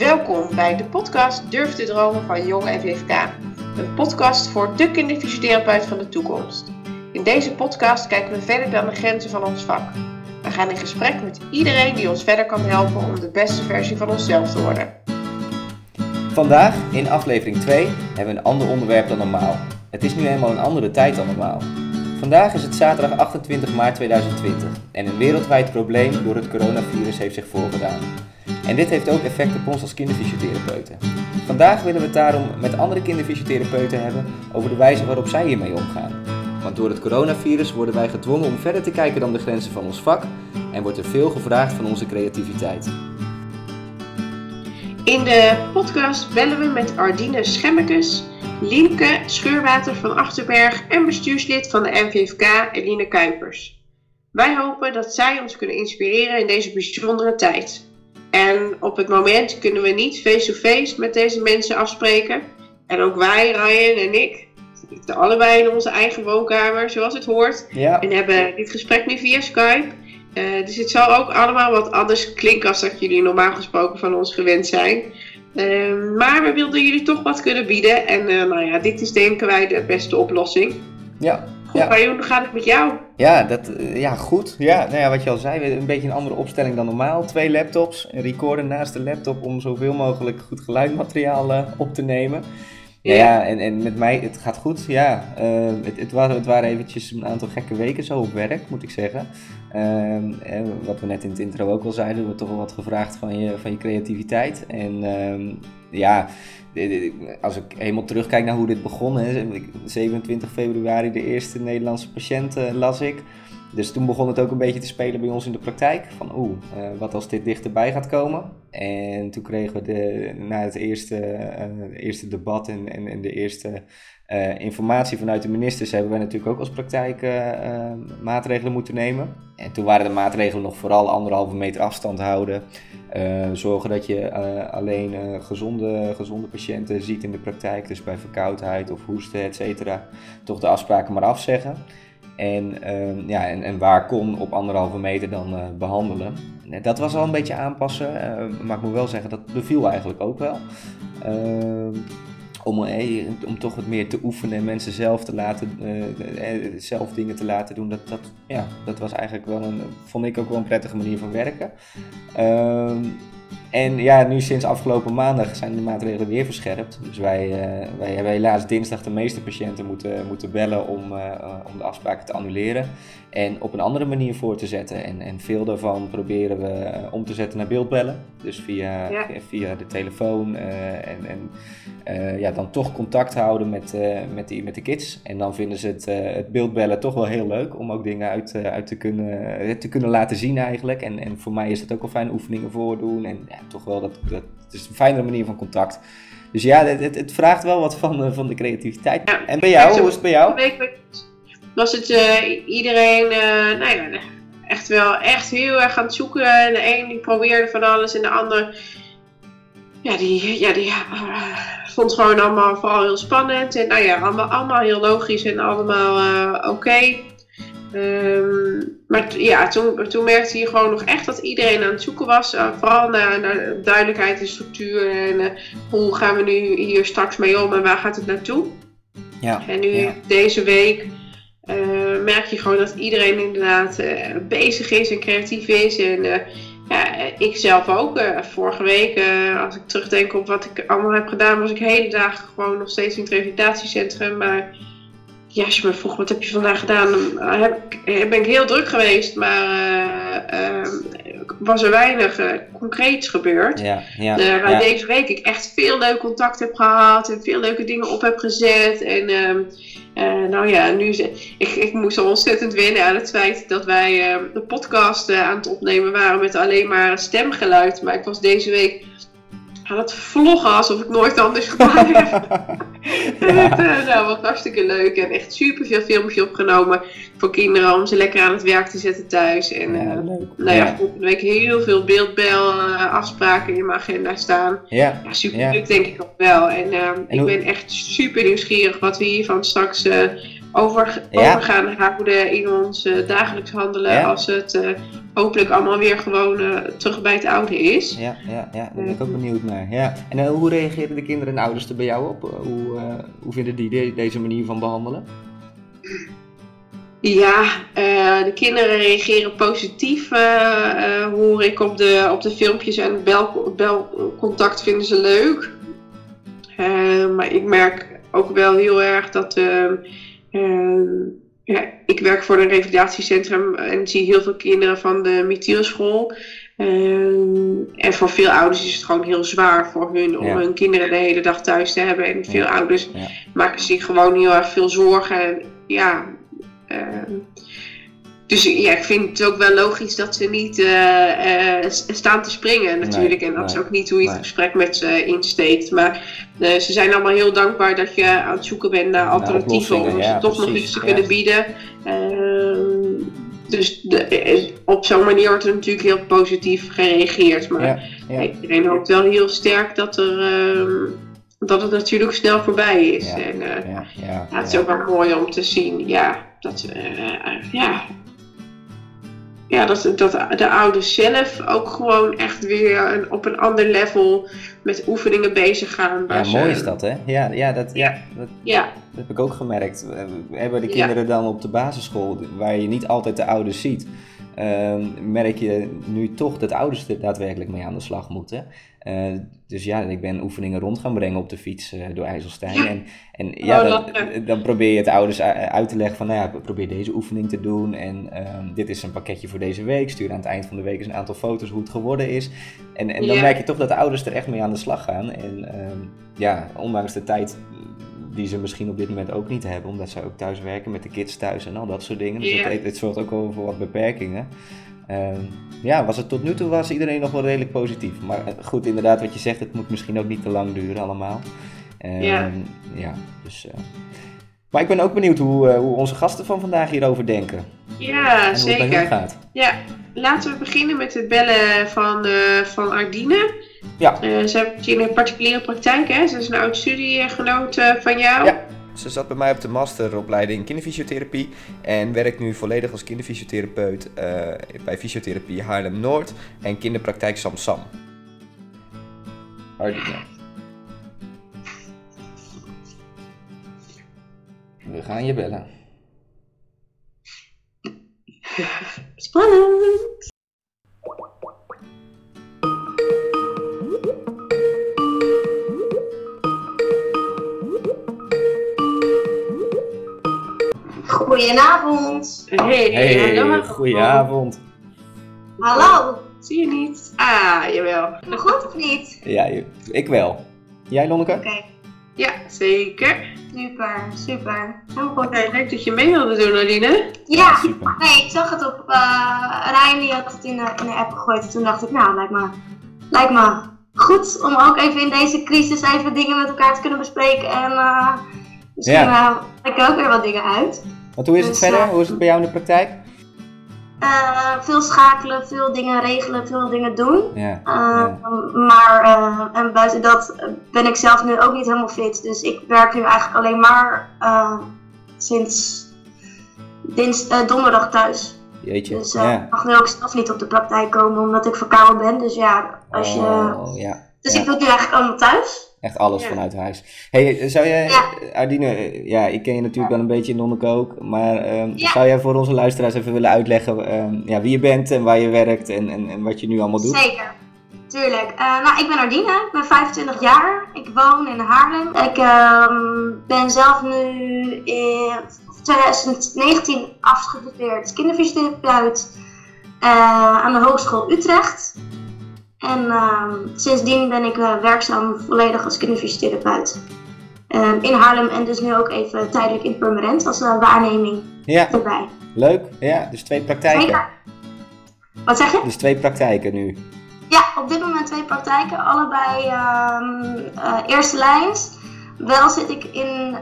Welkom bij de podcast Durf te dromen van Jong FVFK. Een podcast voor de kinderfysiotherapeut van de toekomst. In deze podcast kijken we verder dan de grenzen van ons vak. We gaan in gesprek met iedereen die ons verder kan helpen om de beste versie van onszelf te worden. Vandaag, in aflevering 2, hebben we een ander onderwerp dan normaal. Het is nu eenmaal een andere tijd dan normaal. Vandaag is het zaterdag 28 maart 2020 en een wereldwijd probleem door het coronavirus heeft zich voorgedaan. En dit heeft ook effect op ons als kinderfysiotherapeuten. Vandaag willen we het daarom met andere kinderfysiotherapeuten hebben over de wijze waarop zij hiermee omgaan. Want door het coronavirus worden wij gedwongen om verder te kijken dan de grenzen van ons vak en wordt er veel gevraagd van onze creativiteit. In de podcast bellen we met Ardine Schemmekes, Lienke Scheurwater van Achterberg en bestuurslid van de NVFK Eline Kuipers. Wij hopen dat zij ons kunnen inspireren in deze bijzondere tijd. En op het moment kunnen we niet face-to-face met deze mensen afspreken. En ook wij, Ryan en ik, zitten allebei in onze eigen woonkamer, zoals het hoort. Ja. En hebben dit gesprek nu via Skype. Uh, dus het zal ook allemaal wat anders klinken als dat jullie normaal gesproken van ons gewend zijn. Uh, maar we wilden jullie toch wat kunnen bieden. En uh, nou ja, dit is denken wij de beste oplossing. Ja. Ja. Hoe gaat het met jou? Ja, dat, ja, goed. Ja, nou ja, wat je al zei, een beetje een andere opstelling dan normaal. Twee laptops, een recorder naast de laptop om zoveel mogelijk goed geluidmateriaal op te nemen. Ja, ja en, en met mij, het gaat goed. Ja, uh, het, het, waren, het waren eventjes een aantal gekke weken zo op werk, moet ik zeggen. Uh, en wat we net in het intro ook al zeiden, er wordt toch wel wat gevraagd van je, van je creativiteit. En uh, ja, als ik helemaal terugkijk naar hoe dit begon, hè, 27 februari de eerste Nederlandse patiënt uh, las ik. Dus toen begon het ook een beetje te spelen bij ons in de praktijk. Van oeh, uh, wat als dit dichterbij gaat komen? En toen kregen we de, na het eerste, uh, eerste debat en, en de eerste uh, informatie vanuit de ministers... hebben wij natuurlijk ook als praktijk maatregelen moeten nemen. En toen waren de maatregelen nog vooral anderhalve meter afstand houden. zorgen dat je alleen gezonde, gezonde patiënten ziet in de praktijk. Dus bij verkoudheid of hoesten, et. Toch de afspraken maar afzeggen. En, uh, ja, en, en, waar kon op anderhalve meter dan behandelen. Dat was al een beetje aanpassen, maar ik moet wel zeggen, dat beviel eigenlijk ook wel. Om, eh, om toch wat meer te oefenen en mensen zelf te laten, zelf dingen te laten doen, dat, dat, ja, dat was eigenlijk wel een, vond ik ook wel een prettige manier van werken. Ehm, en ja, nu sinds afgelopen maandag zijn de maatregelen weer verscherpt. Dus wij, wij hebben helaas dinsdag de meeste patiënten moeten, moeten bellen om, om de afspraken te annuleren. En op een andere manier voor te zetten. En, en veel daarvan proberen we om te zetten naar beeldbellen. Dus via, ja. via de telefoon. Uh, en en ja, dan toch contact houden met, met, die, met de kids. En dan vinden ze het, het beeldbellen toch wel heel leuk. Om ook dingen uit, uit te, kunnen, te kunnen laten zien eigenlijk. En, en voor mij is het ook wel fijn oefeningen voordoen. En ja, toch wel dat, dat het is een fijnere manier van contact. Dus ja, het, het, het vraagt wel wat van, van de creativiteit. Ja, en bij jou, hoe is het bij jou? Was het uh, iedereen, uh, nou ja, echt wel echt heel erg aan het zoeken. De een die probeerde van alles en de ander, ja, die, ja, die uh, vond het gewoon allemaal vooral heel spannend. En nou ja, allemaal, allemaal heel logisch en allemaal oké. Okay. Um, maar ja, toen, toen merkte je gewoon nog echt dat iedereen aan het zoeken was. Uh, vooral naar, naar, duidelijkheid en structuur. En uh, hoe gaan we nu hier straks mee om en waar gaat het naartoe? Ja, en nu ja. deze week uh, merk je gewoon dat iedereen inderdaad bezig is en creatief is. En ja, ik zelf ook. vorige week, als ik terugdenk op wat ik allemaal heb gedaan, was ik hele dagen gewoon nog steeds in het revalidatiecentrum. Maar ja, als je me vroeg wat heb je vandaag gedaan, dan heb ik, ben ik heel druk geweest, maar uh, was er weinig concreets gebeurd. Ja, ja, waar ja. deze week ik echt veel leuk contact heb gehad en veel leuke dingen op heb gezet. En nou ja, nu ik, ik moest al ontzettend wennen aan het feit dat wij de podcast aan het opnemen waren met alleen maar stemgeluid. Maar ik was deze week aan het vloggen alsof ik nooit anders gedaan heb. ja. uh, nou, wat hartstikke leuk. En echt super veel filmpjes opgenomen voor kinderen om ze lekker aan het werk te zetten thuis. En ja, uh, leuk. nou ja, Ja. volgende week heel veel beeldbel uh, afspraken in mijn agenda staan. Ja, Ja, super leuk denk ik ook wel. En, uh, ik hoe- ben echt super nieuwsgierig wat we hiervan straks over, Ja. over gaan houden in ons eh, dagelijks handelen. Ja. Als het eh, hopelijk allemaal weer gewoon eh, terug bij het oude is. Ja, ja, ja, daar ben ik ook benieuwd naar. Ja. En eh, hoe reageren de kinderen en ouders er bij jou op? Eh, Hoe, eh, hoe vinden die de- deze manier van behandelen? Ja, eh, de kinderen reageren positief, eh, eh, hoor ik op de, op de filmpjes en bel, belcontact vinden ze leuk. Eh, maar ik merk ook wel heel erg dat. Eh, eh, ja, ik werk voor een revalidatiecentrum en zie heel veel kinderen van de Mithielschool. Eh, en voor veel ouders is het gewoon heel zwaar voor hun om Ja. hun kinderen de hele dag thuis te hebben. En veel Ja. ouders maken zich gewoon heel erg veel zorgen. En, ja, Ehm, dus ja, ik vind het ook wel logisch dat ze niet eh, eh, staan te springen natuurlijk. en dat is ook niet hoe je het nee. gesprek met ze insteekt. Maar eh, ze zijn allemaal heel dankbaar dat je aan het zoeken bent naar alternatieven. Om ze toch nog iets te ja. kunnen bieden. Ehm, dus de, op zo'n manier wordt er natuurlijk heel positief gereageerd. Maar Ja, iedereen hoopt wel heel sterk dat, er, ehm, dat het natuurlijk snel voorbij is. Ja, En, ja, ja, ja, het is ook wel mooi om te zien, ja, dat, eh, ja, ja, dat, dat de ouders zelf ook gewoon echt weer een, op een ander level met oefeningen bezig gaan. Ja, mooi is dat, hè? Ja, ja, dat, ja dat, Ja, dat heb ik ook gemerkt. We hebben de Ja. kinderen dan op de basisschool, waar je niet altijd de ouders ziet, ehm, merk je nu toch dat ouders er daadwerkelijk mee aan de slag moeten. Eh, dus ja, ik ben oefeningen rond gaan brengen op de fiets eh, door IJsselstein. Ja. En, en ja, Oh, dan, probeer je het ouders uit te leggen van, nou ja, probeer deze oefening te doen. En ehm, dit is een pakketje voor deze week. Stuur aan het eind van de week eens een aantal foto's hoe het geworden is. En, en dan Ja. merk je toch dat de ouders er echt mee aan de slag gaan. En ehm, ja, ondanks de tijd die ze misschien op dit moment ook niet hebben, omdat ze ook thuis werken met de kids thuis en al dat soort dingen. Dus het, het zorgt ook wel voor wat beperkingen. Ehm, ja, was het tot nu toe was iedereen nog wel redelijk positief. Maar eh, goed, inderdaad, wat je zegt, het moet misschien ook niet te lang duren allemaal. Ehm, Ja. ja, dus. eh, maar ik ben ook benieuwd hoe, eh, hoe onze gasten van vandaag hierover denken. ja en zeker. gaat. Ja, laten we beginnen met het bellen van, van Ardine. Ja. Eh, ze heeft in een particuliere praktijk, hè? Ze is een oud studiegenoot eh, van jou. Ja. Ze zat bij mij op de masteropleiding kinderfysiotherapie en werkt nu volledig als kinderfysiotherapeut eh, bij Fysiotherapie Haarlem Noord en kinderpraktijk Samsam. Ardine. We gaan je bellen. Spannend! Goedenavond. Hey, Hey, hallo. goedenavond. Hallo. Zie je niet? Ah, jawel. Goed of niet? Ja, ik wel. Jij, Lonneke? Oké, Ja, zeker. super, super. Helemaal goed. Oké, leuk dat je mee wilde doen, Aline. Ja, Super. nee, ik zag het op uh, Rijn, die had het in de, in de app gegooid. Toen dacht ik, nou, lijkt me, lijkt me goed om ook even in deze crisis even dingen met elkaar te kunnen bespreken. En eh misschien Ja. ja. ik ook weer wat dingen uit. Want hoe is het Dus, verder? eh, Hoe is het bij jou in de praktijk? Eh, veel schakelen, veel dingen regelen, veel dingen doen. Ja. Uh, Ja. Maar uh, en buiten dat ben ik zelf nu ook niet helemaal fit. Dus ik werk nu eigenlijk alleen maar sinds dins, donderdag thuis. Jeetje. Dus ja. ik mag nu ook zelf niet op de praktijk komen omdat ik verkouden ben. Dus ja, als je. Oh, ja. Dus ik doe het nu eigenlijk allemaal thuis. Echt alles Ja. vanuit huis. Hey, zou jij, Ja. Ardine, eh, ja, ik ken je natuurlijk wel een beetje in Nonneke ook, maar ehm, zou jij voor onze luisteraars even willen uitleggen ehm, ja, wie je bent en waar je werkt en, en, en wat je nu allemaal doet? Zeker. Tuurlijk. Uh, nou, ik ben Ardine, ik ben 25 jaar. Ik woon in Haarlem. Ik uh, ben zelf nu in 2019 afgestudeerd kinderfysiotherapeut uh, aan de Hogeschool Utrecht. En uh, sindsdien ben ik uh, werkzaam volledig als kinderfysiotherapeut. Uh, in Haarlem en dus nu ook even tijdelijk in Purmerend als uh, waarneming Ja, erbij. leuk. Ja, dus twee praktijken. Zeker. Wat zeg je? Dus twee praktijken nu. Ja, op dit moment twee praktijken. Allebei uh, eerste lijns. Wel zit ik in uh,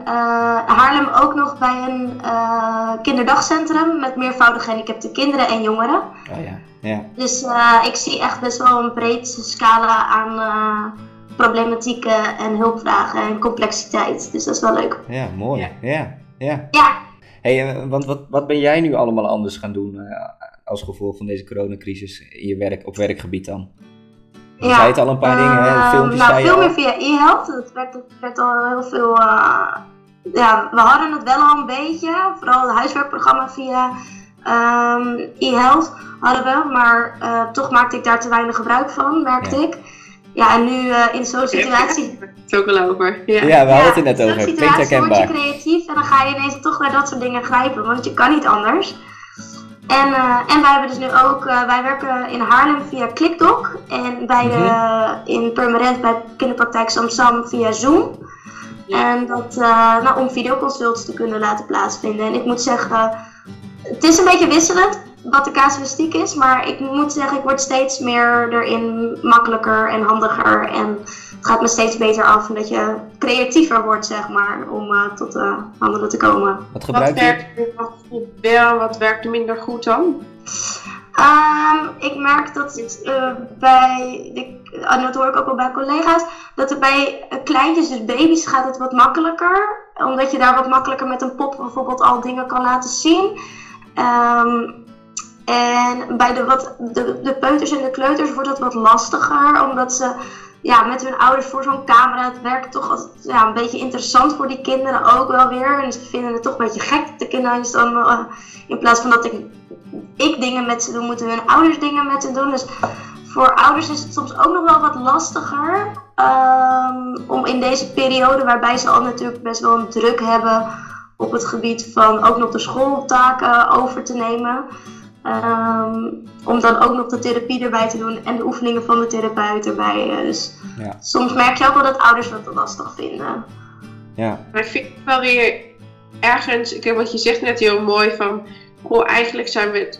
Haarlem ook nog bij een uh, kinderdagcentrum met meervoudig gehandicapte kinderen en jongeren. Oh ja, ja. Dus uh, ik zie echt best wel een breed scala aan uh, problematieken en hulpvragen en complexiteit. Dus dat is wel leuk. Ja, mooi. Ja, ja. ja. Ja, Hey, eh, want wat, wat ben jij nu allemaal anders gaan doen uh, als gevolg van deze coronacrisis in je werk, op werkgebied dan? Je ja, zei het al een paar dingen, hè? filmpjes nou, veel meer via e-health. Dat werd, werd al heel veel... Uh, ja, we hadden het wel al een beetje. Vooral het huiswerkprogramma via um, e-health hadden we. Maar uh, toch maakte ik daar te weinig gebruik van, merkte ik. Ja, en nu uh, in zo'n situatie. Het is ook wel over. Ja, ja we hadden het er net over. In zo'n situatie word je creatief en dan ga je ineens toch naar dat soort dingen grijpen, want je kan niet anders. En, uh, en wij hebben dus nu ook, uh, wij werken in Haarlem via ClickDoc en bij mm -hmm. in Permanent bij kinderpraktijk Samsam via Zoom. Ja. En dat, nou, om videoconsults te kunnen laten plaatsvinden. En ik moet zeggen, het is een beetje wisselend wat de casuïstiek is, maar ik moet zeggen, ik word steeds meer erin makkelijker en handiger. En gaat me steeds beter af en dat je creatiever wordt, zeg maar, om uh, tot uh, handelen te komen. Wat gebruik? Wat werkt goed wel, wat werkt minder goed dan? Um, ik merk dat uh, bij, en dat hoor ik ook wel bij collega's, dat er bij kleintjes, dus baby's, gaat het wat makkelijker. Omdat je daar wat makkelijker met een pop bijvoorbeeld al dingen kan laten zien. Um, en bij de, wat, de, de peuters en de kleuters wordt het wat lastiger, omdat ze ja, met hun ouders voor zo'n camera, het werkt toch altijd, ja, een beetje interessant voor die kinderen ook wel weer. En ze vinden het toch een beetje gek, de kinderen dan, uh, in plaats van dat ik, ik dingen met ze doe, moeten hun ouders dingen met ze doen. Dus voor ouders is het soms ook nog wel wat lastiger um, om in deze periode, waarbij ze al natuurlijk best wel een druk hebben op het gebied van ook nog de schooltaken over te nemen. Um, om dan ook nog de therapie erbij te doen en de oefeningen van de therapeut erbij. Eh, dus ja. soms merk je ook wel dat ouders dat lastig vinden. Ja. Maar ik vind het wel weer ergens, ik heb wat je zegt net heel mooi van, goh, eigenlijk zijn, we,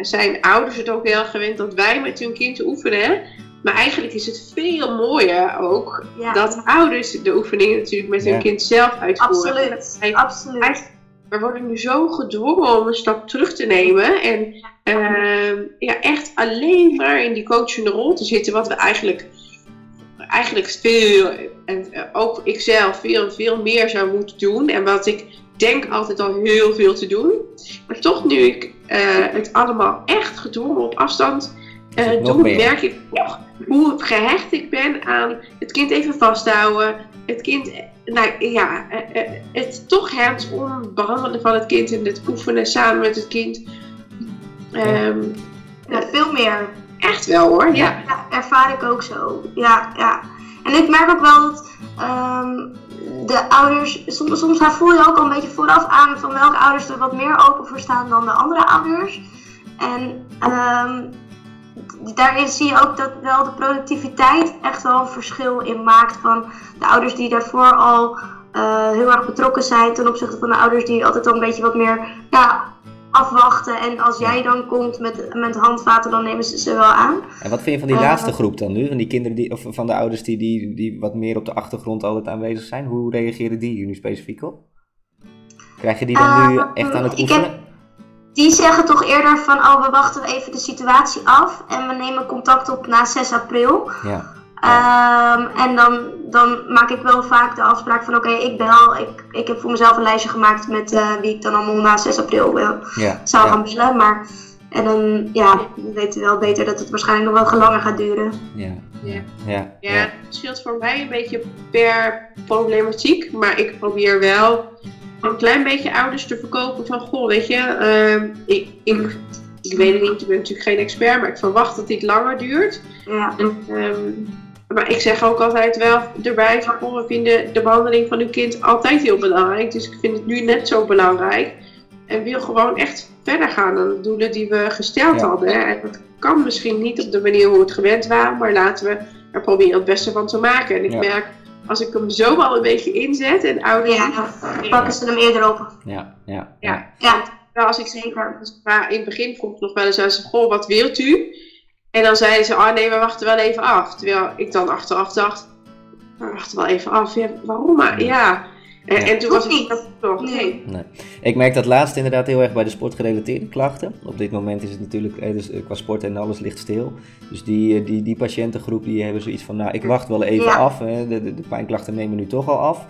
zijn ouders het ook heel gewend dat wij met hun kind oefenen. Maar eigenlijk is het veel mooier ook dat ouders de oefeningen natuurlijk met hun kind zelf uitvoeren. Absoluut, absoluut we worden nu zo gedwongen om een stap terug te nemen. En uh, ja, echt alleen maar in die coachende rol te zitten. Wat we eigenlijk, eigenlijk veel, en uh, ook ikzelf, veel, veel meer zou moeten doen. En wat ik denk altijd al heel veel te doen. Maar toch nu ik uh, het allemaal echt gedwongen op afstand doe, merk ik nog hoe gehecht ik ben aan het kind even vasthouden. Het kind nou ja, eh, eh, het toch hands-on behandelen van het kind en het oefenen samen met het kind. Um, ja, veel meer. Echt wel hoor, ja. ja. ervaar ik ook zo. Ja, ja. En ik merk ook wel dat um, de ouders, soms, soms voel je ook al een beetje vooraf aan van welke ouders er wat meer open voor staan dan de andere ouders. En um, daarin zie je ook dat wel de productiviteit echt wel een verschil in maakt van de ouders die daarvoor al uh, heel erg betrokken zijn ten opzichte van de ouders die altijd al een beetje wat meer ja, afwachten. En als jij dan komt met, met handvaten, dan nemen ze ze wel aan. En wat vind je van die uh, laatste groep dan nu? Van die kinderen die, of van de ouders die, die, die wat meer op de achtergrond altijd aanwezig zijn? Hoe reageren die hier nu specifiek op? Krijg je die dan nu echt aan het oefenen? Die zeggen toch eerder van, oh we wachten even de situatie af en we nemen contact op na 6 april. Ja. Um, en dan, dan maak ik wel vaak de afspraak van oké, okay, ik bel. Ik, ik heb voor mezelf een lijstje gemaakt met uh, wie ik dan allemaal na 6 april uh, ja. zou gaan bellen. Maar en dan ja, we weten wel beter dat het waarschijnlijk nog wel langer gaat duren. Ja. Ja. Ja. ja, het scheelt voor mij een beetje per problematiek. Maar ik probeer wel een klein beetje ouders te verkopen van, goh, weet je, uh, ik, ik, ik weet het niet, ik ben natuurlijk geen expert, maar ik verwacht dat dit langer duurt. Ja. En, um, maar ik zeg ook altijd wel erbij van, goh, we vinden de behandeling van uw kind altijd heel belangrijk, dus ik vind het nu net zo belangrijk. En wil gewoon echt verder gaan dan de doelen die we gesteld ja. hadden. En dat kan misschien niet op de manier hoe we het gewend waren, maar laten we er proberen het beste van te maken. En ik ja. merk als ik hem zo al een beetje inzet en ouders... Ja, dan pakken ze hem eerder op. Ja, ja. ja. ja. ja. als ik zeker, maar in het begin vroeg ik nog wel eens aan ze, goh, wat wilt u? En dan zeiden ze, oh nee, we wachten wel even af. Terwijl ik dan achteraf dacht, we wachten wel even af. Ja, waarom maar? Ja. En, ja. en toen was ik dat toch, nee. nee. Ik merk dat laatst inderdaad heel erg bij de sportgerelateerde klachten. Op dit moment is het natuurlijk, dus qua sport en alles ligt stil. Dus die, die, die patiëntengroep die hebben zoiets van, nou ik wacht wel even ja. af. Hè. De, de, de, pijnklachten nemen nu toch al af.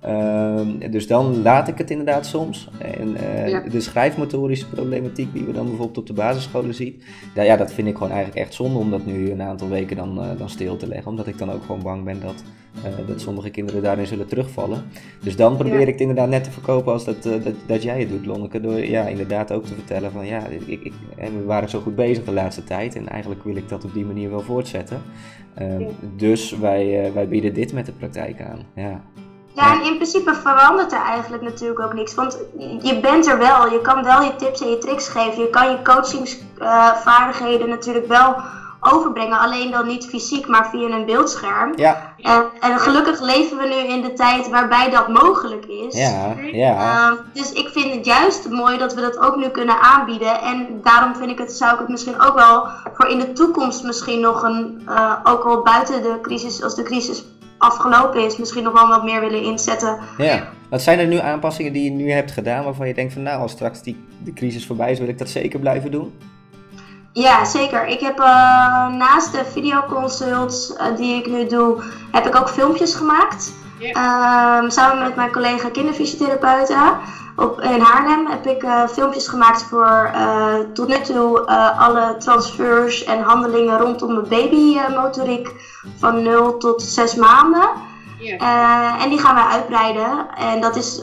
Ehm, dus dan laat ik het inderdaad soms. En eh, Ja. de schrijfmotorische problematiek die we dan bijvoorbeeld op de basisscholen zien, ja, ja, dat vind ik gewoon eigenlijk echt zonde om dat nu een aantal weken dan, eh, dan stil te leggen. Omdat ik dan ook gewoon bang ben dat, eh, dat sommige kinderen daarin zullen terugvallen. Dus dan probeer Ja. ik het inderdaad net te verkopen als dat, dat, dat jij het doet, Lonneke. Door ja, inderdaad ook te vertellen van ja, ik, ik, we waren zo goed bezig de laatste tijd. En eigenlijk wil ik dat op die manier wel voortzetten. Ehm, Ja. Dus wij, wij bieden dit met de praktijk aan. Ja. Ja, en in principe verandert er eigenlijk natuurlijk ook niks. Want je bent er wel, je kan wel je tips en je tricks geven. Je kan je coachingsvaardigheden natuurlijk wel overbrengen. Alleen dan niet fysiek, maar via een beeldscherm. Ja, En, en gelukkig leven we nu in de tijd waarbij dat mogelijk is. ja, ja. Ehm, dus ik vind het juist mooi dat we dat ook nu kunnen aanbieden. En daarom vind ik het, zou ik het misschien ook wel voor in de toekomst misschien nog een, eh, ook al buiten de crisis, als de crisis afgelopen is, misschien nog wel wat meer willen inzetten. Ja. Wat zijn er nu aanpassingen die je nu hebt gedaan waarvan je denkt van nou, als straks die, de crisis voorbij is, wil ik dat zeker blijven doen? Ja, zeker. Ik heb eh, naast de videoconsults eh, die ik nu doe, heb ik ook filmpjes gemaakt. Ehm, samen met mijn collega kinderfysiotherapeuten. Op, in Haarlem heb ik eh, filmpjes gemaakt voor eh, tot nu toe eh, alle transfers en handelingen rondom de babymotoriek van 0 tot 6 maanden. Ja. Eh, en die gaan wij uitbreiden. En dat is,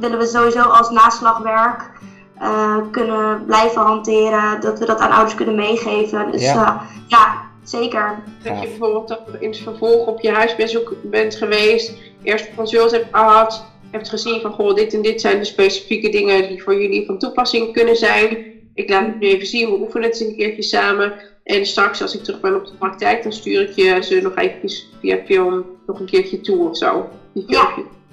willen we sowieso als naslagwerk eh, kunnen blijven hanteren. Dat we dat aan ouders kunnen meegeven. Dus Ja. zeker. Dat je bijvoorbeeld in het vervolg op je huisbezoek bent geweest, eerst een consult hebt gehad, hebt gezien van goh, dit en dit zijn de specifieke dingen die voor jullie van toepassing kunnen zijn. Ik laat het nu even zien, we oefenen het een keertje samen. En straks als ik terug ben op de praktijk, dan stuur ik je ze nog eventjes via film nog een keertje toe of zo. Die Ja.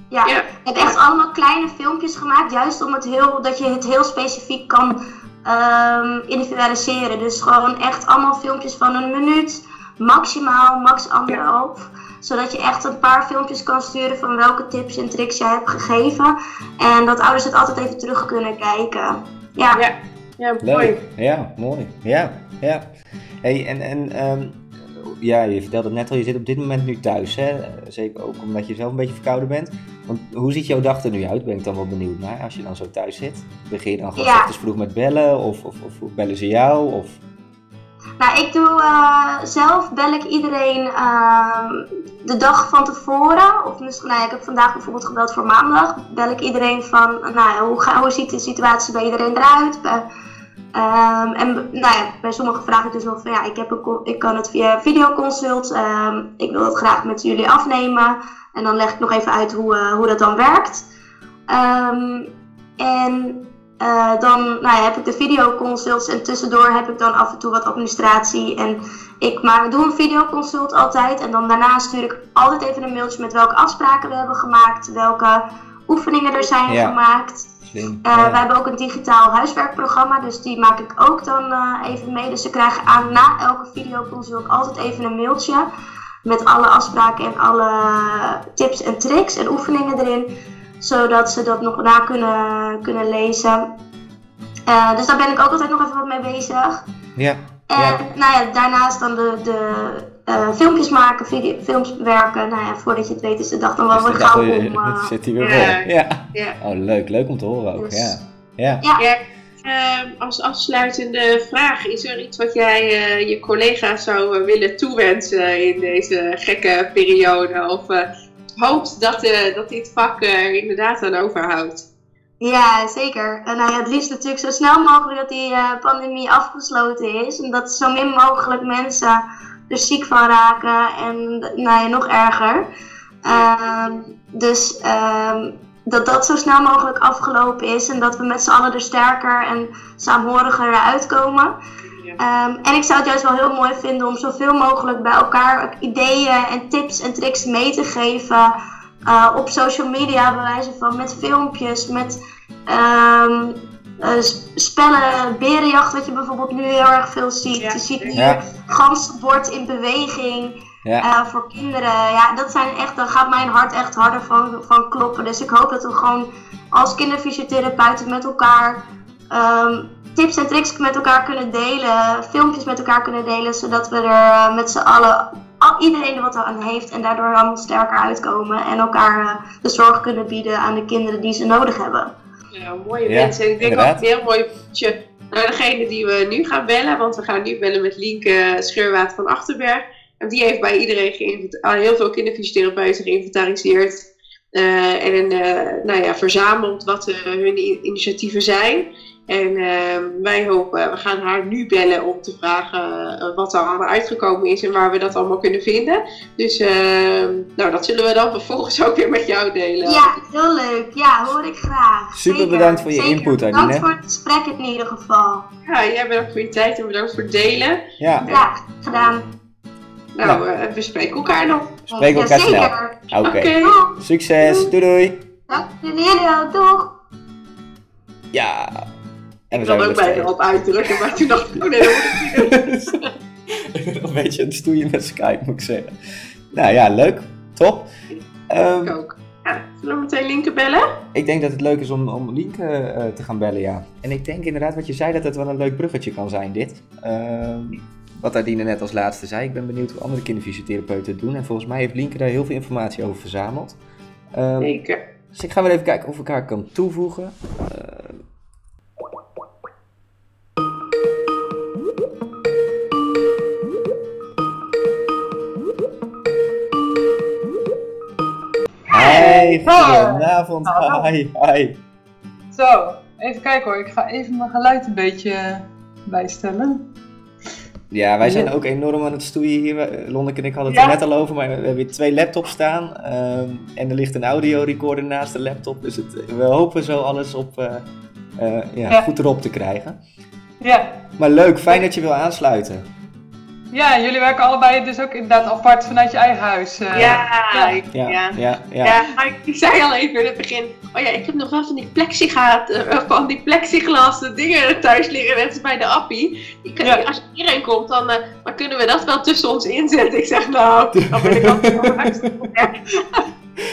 Ja. Ja. Ik heb echt allemaal kleine filmpjes gemaakt, juist om het heel, dat je het heel specifiek kan ehm, individualiseren. Dus gewoon echt allemaal filmpjes van een minuut, maximaal, max anderhalf. Zodat je echt een paar filmpjes kan sturen van welke tips en tricks jij hebt gegeven. En dat ouders het altijd even terug kunnen kijken. Ja, Ja. Ja, mooi. Leuk. Ja, mooi. Ja, ja. Hey, en, en ehm, ja, je vertelde het net al, je zit op dit moment nu thuis, hè? Zeker ook omdat je zelf een beetje verkouden bent. Want hoe ziet jouw dag er nu uit? Ben ik dan wel benieuwd naar, als je dan zo thuis zit. Begin je dan gewoon Ja. vroeg met bellen? Of, of, of bellen ze jou? Of... Nou, ik doe eh, zelf bel ik iedereen ehm, de dag van tevoren. Of misschien, nou ik heb vandaag bijvoorbeeld gebeld voor maandag. Bel ik iedereen van, nou hoe, hoe ziet de situatie bij iedereen eruit? Bij- ehm, en nou ja, bij sommigen vraag ik dus nog van, ja, ik, heb een, ik kan het via videoconsult. ehm, ik wil dat graag met jullie afnemen. En dan leg ik nog even uit hoe, eh, hoe dat dan werkt. En eh, dan nou ja, heb ik de videoconsults en tussendoor heb ik dan af en toe wat administratie. En ik maak, doe een videoconsult altijd en dan daarna stuur ik altijd even een mailtje met welke afspraken we hebben gemaakt, welke oefeningen er zijn Ja. gemaakt. Eh, Ja. We hebben ook een digitaal huiswerkprogramma, dus die maak ik ook dan eh, even mee. Dus ze krijgen aan na elke videoconsult altijd even een mailtje met alle afspraken en alle tips en tricks en oefeningen erin, zodat ze dat nog na kunnen, kunnen lezen. Eh, dus daar ben ik ook altijd nog even wat mee bezig. Ja. En Ja. nou ja, daarnaast dan de, de eh, filmpjes maken, video, films werken. Nou ja, voordat je het weet is de dag dan wel weer de dag gauw weer- om. eh, zit hij weer Ja. vol. Ja. Ja. Oh, leuk. Leuk om te horen ook. Dus- Ja. Ja. Ja. Ja, ehm, als afsluitende vraag, is er iets wat jij eh, je collega's zou willen toewensen in deze gekke periode? Of hoopt dat, eh, dat dit vak er inderdaad aan overhoudt? Ja, zeker. En het liefst natuurlijk zo snel mogelijk dat die eh, pandemie afgesloten is. En dat zo min mogelijk mensen er ziek van raken en nou ja, nog erger. Ehm, dus ehm, dat dat zo snel mogelijk afgelopen is en dat we met z'n allen er sterker en saamhoriger eruit Ehm, en ik zou het juist wel heel mooi vinden om zoveel mogelijk bij elkaar ideeën en tips en tricks mee te geven. eh, op social media, bij wijze van met filmpjes, met ehm, eh, s- spellen, berenjacht, wat je bijvoorbeeld nu heel erg veel ziet. Ja. Je ziet nu Ja. ganzenbord in beweging Ja. eh, voor kinderen. Ja, dat zijn echt, daar gaat mijn hart echt harder van, van kloppen. Dus ik hoop dat we gewoon als kinderfysiotherapeuten met elkaar ehm, tips en tricks met elkaar kunnen delen, filmpjes met elkaar kunnen delen, zodat we er eh, met z'n allen al, iedereen er wat aan heeft en daardoor allemaal sterker uitkomen en elkaar eh, de zorg kunnen bieden aan de kinderen die ze nodig hebben. Ja, mooie Ja, mensen. En ik denk ook een heel mooi puntje naar degene die we nu gaan bellen. Want we gaan nu bellen met Lienke Scheurwaard van Achterberg. En die heeft bij iedereen heel veel kinderfysiotherapeuten geïnventariseerd. eh, en eh, nou ja, verzameld wat eh, hun initiatieven zijn. En eh, wij hopen, we gaan haar nu bellen om te vragen eh, wat er allemaal uitgekomen is en waar we dat allemaal kunnen vinden. Dus eh, nou, dat zullen we dan vervolgens ook weer met jou delen. Ja, heel leuk. Ja, hoor ik graag. Super Zeker, bedankt voor je zeker. input, Bedankt voor het gesprek in ieder geval. Ja, jij bedankt voor je tijd en bedankt voor het delen. Ja, Ja, gedaan. Nou, eh, we spreken elkaar nog. Spreken elkaar snel. Jazeker. oké. Succes, doei doei. Dank jullie wel. Doeg. Ja. En we Ik zijn er ook bijna op uitdrukken, maar toen dacht ik, oh nee, dat moet ik ben een beetje aan het stoeien met Skype, moet ik zeggen. Nou ja, leuk. Top. Ehm, Ik ook. Ja, zullen we meteen linken bellen? ik denk dat het leuk is om, om Lienke eh, te gaan bellen, ja. En ik denk inderdaad wat je zei, dat het wel een leuk bruggetje kan zijn, dit. Ehm, wat Adine net als laatste zei. Ik ben benieuwd hoe andere kinderfysiotherapeuten het doen. En volgens mij heeft Lienke daar heel veel informatie over verzameld. Ehm, Zeker. Dus ik ga weer even kijken of ik haar kan toevoegen. Goedenavond. Hallo. Hi, hi. Zo, even kijken hoor. Ik ga even mijn geluid een beetje bijstellen. Ja, wij zijn ook enorm aan het stoeien hier. Lonneke en ik hadden het Ja. er net al over, maar we hebben hier twee laptops staan. ehm, en er ligt een audiorecorder naast de laptop. Dus het, we hopen zo alles op, eh, eh, ja, Ja. goed erop te krijgen. Ja. Maar leuk, fijn dat je wil aansluiten. Ja, jullie werken allebei dus ook inderdaad apart vanuit je eigen huis. eh. ja, ja. ik- Ja, ja. ja, ja. Ja, maar ik- ik zei al even in het begin, oh ja, ik heb nog wel van die plexigaat, eh, van die plexiglas dingen thuis liggen, net als bij de appie. Die kan- Ja. Als iedereen komt, dan eh, maar kunnen we dat wel tussen ons inzetten. Ik zeg, nou, dan ben ik altijd hartstikke blij.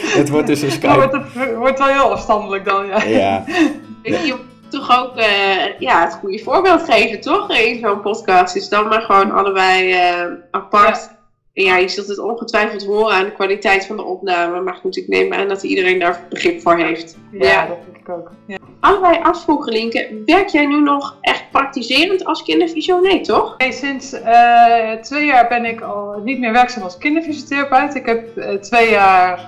Het wordt dus een Skype. wordt het wordt wel heel afstandelijk dan, ja. Ja, moet toch ook eh, ja, het goede voorbeeld geven, toch? In zo'n podcast is dan maar gewoon allebei eh, apart. En ja, je zult het ongetwijfeld horen aan de kwaliteit van de opname. Maar goed, ik neem aan dat iedereen daar begrip voor heeft. Ja, dat denk ik ook. Ja. Allebei afvroegen, Linke. Werk jij nu nog echt praktiserend als kinderfysio? Nee, toch? Hey, sinds eh, twee jaar ben ik al niet meer werkzaam als kinderfysiotherapeut. Ik heb twee jaar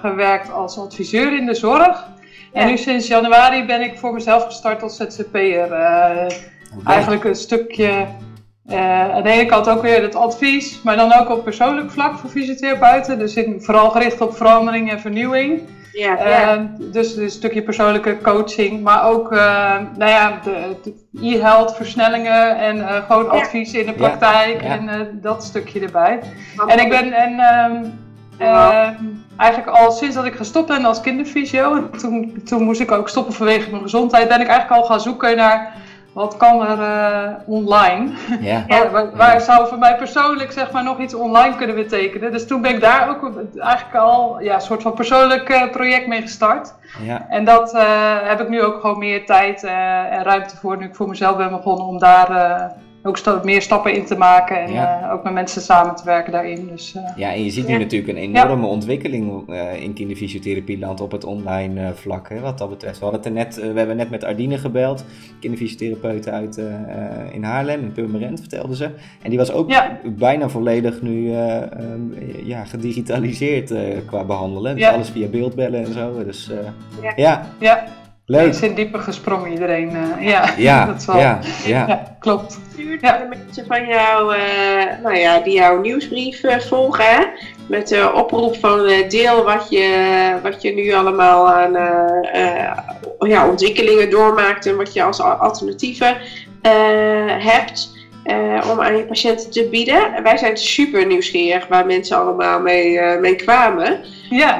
gewerkt als adviseur in de zorg. En nu sinds januari ben ik voor mezelf gestart als ZZP'er. eh eigenlijk een stukje eh, aan de ene kant ook weer het advies, maar dan ook op persoonlijk vlak voor fysiotherapeuten. Dus vooral gericht op verandering en vernieuwing. Ja. Eh, dus, dus een stukje persoonlijke coaching, maar ook eh, nou ja, de, de e-health versnellingen en eh, gewoon advies in de praktijk en eh, dat stukje erbij. En ik ben en, ehm, Ehm, eigenlijk al sinds dat ik gestopt ben als kinderfysio, en toen, toen moest ik ook stoppen vanwege mijn gezondheid, ben ik eigenlijk al gaan zoeken naar wat kan er eh, online. ja. Waar, waar, waar zou voor mij persoonlijk zeg maar, nog iets online kunnen betekenen. Dus toen ben ik daar ook eigenlijk al ja, een soort van persoonlijk eh, project mee gestart. ja. En dat eh, heb ik nu ook gewoon meer tijd eh, en ruimte voor nu ik voor mezelf ben begonnen om daar eh, ook sta- meer stappen in te maken. En Ja. eh, ook met mensen samen te werken daarin. Dus, eh, Ja, en je ziet nu Ja. natuurlijk een enorme ontwikkeling eh, in kinderfysiotherapieland op het online vlak, hè, wat dat betreft. We, hadden het er net, we hebben net met Ardine gebeld, kinderfysiotherapeut uit in Haarlem, in Purmerend, vertelde ze. En die was ook bijna volledig nu eh, ehm, ja, gedigitaliseerd qua behandelen. Dus alles via beeldbellen en zo. Dus Ja. ja. Leuk. is in diepe gesprongen iedereen. eh, ja, Ja, dat is wel. ja, ja. Ja, klopt. Stuurt Ja. de mensen van jou, eh, nou ja, die jouw nieuwsbrief eh, volgen, hè? met de oproep van eh, deel wat je, wat je nu allemaal aan eh, eh, ja, ontwikkelingen doormaakt en wat je als al- alternatieven eh, hebt. eh, om aan je patiënten te bieden. En Wij zijn super nieuwsgierig waar mensen allemaal mee, mee kwamen. Ja,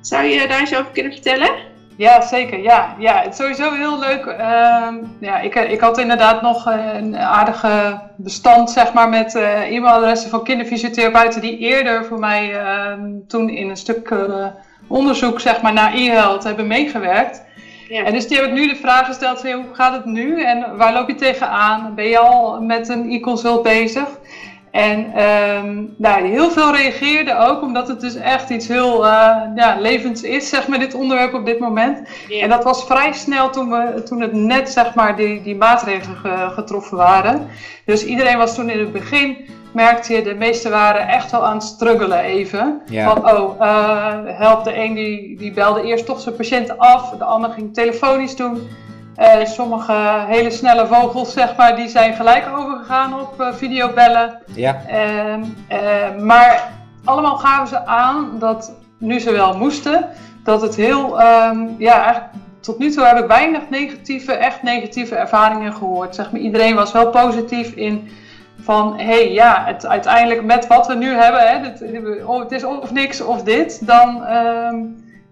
Zou je daar eens over kunnen vertellen? Ja, zeker. Ja, ja het is sowieso heel leuk. Ehm, ja, ik, ik had inderdaad nog eh, een aardige bestand zeg maar, met eh, e-mailadressen van kinderfysiotherapeuten die eerder voor mij ehm, toen in een stuk eh, onderzoek zeg maar, naar e-health hebben meegewerkt. Ja. En dus die heb ik nu de vraag gesteld van, hoe gaat het nu en waar loop je tegenaan? Ben je al met een e-consult bezig? En ehm, nou, heel veel reageerden ook, omdat het dus echt iets heel uh, ja, levends is, zeg maar, dit onderwerp op dit moment. En dat was vrij snel toen, we, toen het net, zeg maar, die, die maatregelen getroffen waren. Dus iedereen was toen in het begin, merkte je, de meesten waren echt wel aan het struggelen even. Van, oh, uh, help, de een die, die belde eerst toch zijn patiënt af, de ander ging telefonisch doen. Uh, sommige hele snelle vogels, zeg maar, die zijn gelijk overgegaan op uh, videobellen. Ja. Uh, maar allemaal gaven ze aan dat, nu ze wel moesten, dat het heel, um, ja, eigenlijk tot nu toe heb ik weinig negatieve, echt negatieve ervaringen gehoord. Zeg maar, iedereen was wel positief in van, hé, hey, ja, het, uiteindelijk met wat we nu hebben, hè, het, oh, het is of niks of dit, dan... Ehm,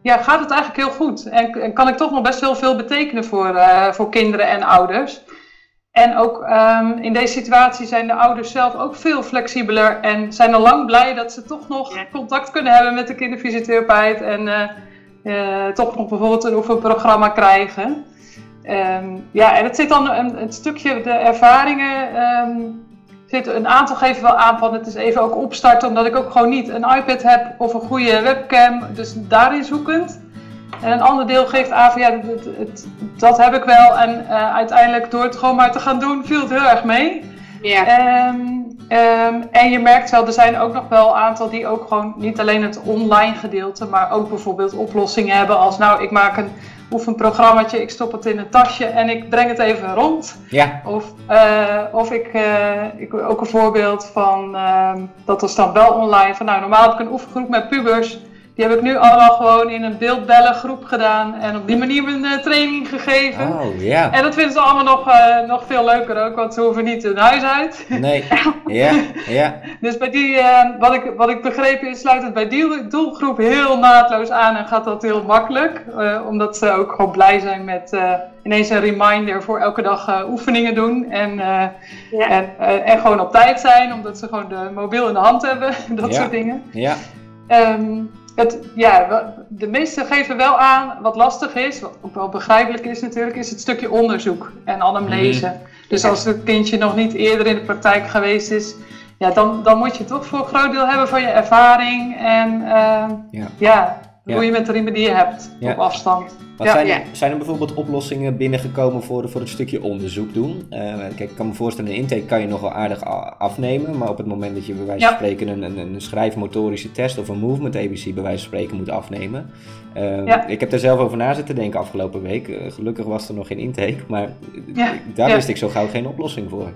ja, gaat het eigenlijk heel goed. En, en, kan ik toch nog best wel veel betekenen voor, uh, voor kinderen en ouders. En ook um, in deze situatie zijn de ouders zelf ook veel flexibeler en zijn al lang blij dat ze toch nog ja. contact kunnen hebben met de kinderfysiotherapeut en uh, uh, toch nog bijvoorbeeld een oefenprogramma krijgen. Um, ja, en het zit dan een, een stukje de ervaringen. Um, zit een aantal geven wel aan van het is even ook opstarten, omdat ik ook gewoon niet een iPad heb of een goede webcam, dus daarin zoekend. En een ander deel geeft aan van ja, het, het, dat heb ik wel en uh, uiteindelijk door het gewoon maar te gaan doen viel het heel erg mee. Ja. Um, um, en je merkt wel, er zijn ook nog wel een aantal die ook gewoon niet alleen het online gedeelte, maar ook bijvoorbeeld oplossingen hebben als nou ik maak een oefenprogrammaatje, ik stop het in een tasje en ik breng het even rond. Ja. Of, uh, of ik, uh, ik, ook een voorbeeld van, uh, dat was dan wel online, van nou normaal heb ik een oefengroep met pubers. Die heb ik nu allemaal gewoon in een beeldbellen groep gedaan en op die manier mijn uh, training gegeven. Oh, ja. En dat vinden ze allemaal nog, uh, nog veel leuker ook, want ze hoeven niet hun huis uit. Nee, ja, ja. dus bij die, uh, wat, ik, wat ik begrepen is, sluit het bij die doelgroep heel naadloos aan en gaat dat heel makkelijk. omdat ze ook gewoon blij zijn met ineens een reminder voor elke dag oefeningen doen. En, ja. en, en gewoon op tijd zijn, omdat ze gewoon de mobiel in de hand hebben, dat ja. soort dingen. Ja. Um, het, ja, de meesten geven wel aan wat lastig is, wat ook wel begrijpelijk is natuurlijk, is het stukje onderzoek en anamnese. Mm. Dus als het kindje nog niet eerder in de praktijk geweest is, ja, dan, dan moet je toch voor een groot deel hebben van je ervaring en uh, ja. ja. Hoe je met de remedie hebt Ja. op afstand. Wat zijn, er, zijn er bijvoorbeeld oplossingen binnengekomen voor, voor het stukje onderzoek doen? Eh, kijk, ik kan me voorstellen, een intake kan je nog wel aardig afnemen, maar op het moment dat je bij wijze van spreken een, een, een schrijfmotorische test of een movement ABC bij wijze van spreken moet afnemen. Eh, Ja. Ik heb daar zelf over na zitten denken afgelopen week. Eh, gelukkig was er nog geen intake, maar Ja. daar Ja. wist ik zo gauw geen oplossing voor.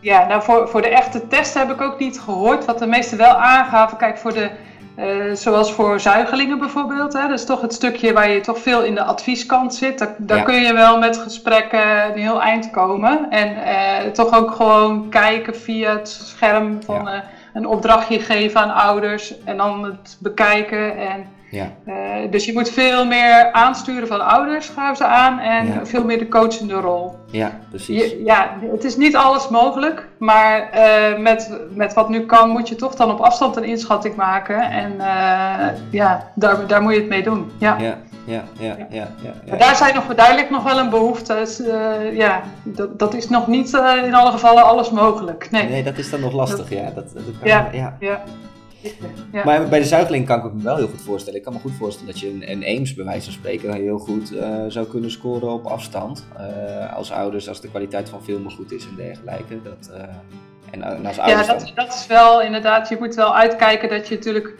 Ja, nou voor, voor de echte test heb ik ook niet gehoord. Wat de meesten wel aangaven, kijk voor de, eh, zoals voor zuigelingen bijvoorbeeld. Hè, dat is toch het stukje waar je toch veel in de advieskant zit. Daar, daar Ja. kun je wel met gesprekken een heel eind komen. En eh, toch ook gewoon kijken via het scherm van Ja. eh, een opdrachtje geven aan ouders. En dan het bekijken. En, Ja, eh, dus je moet veel meer aansturen van ouders, gaven ze aan. En Ja. veel meer de coachende rol. ja precies. Je- ja, het is niet alles mogelijk, maar eh, met, met wat nu kan moet je toch dan op afstand een inschatting maken. En eh, ja, daar, daar moet je het mee doen. Ja. Ja, ja, ja, ja, ja. daar zijn nog duidelijk nog wel een behoefte. Dus, ja, dat, dat is nog niet in alle gevallen alles mogelijk. Nee. Nee, dat is dan nog lastig, ja. Dat, dat kan, Ja. ja. Ja. Ja. Maar bij de zuigeling kan ik me wel heel goed voorstellen. Ik kan me goed voorstellen dat je een, een Eames bij wijze van spreken heel goed eh, zou kunnen scoren op afstand. Eh, als ouders, als de kwaliteit van filmen goed is en dergelijke. Dat, eh, en, en als Ja, ouders dan- dat, dat is wel inderdaad. Je moet wel uitkijken dat je natuurlijk.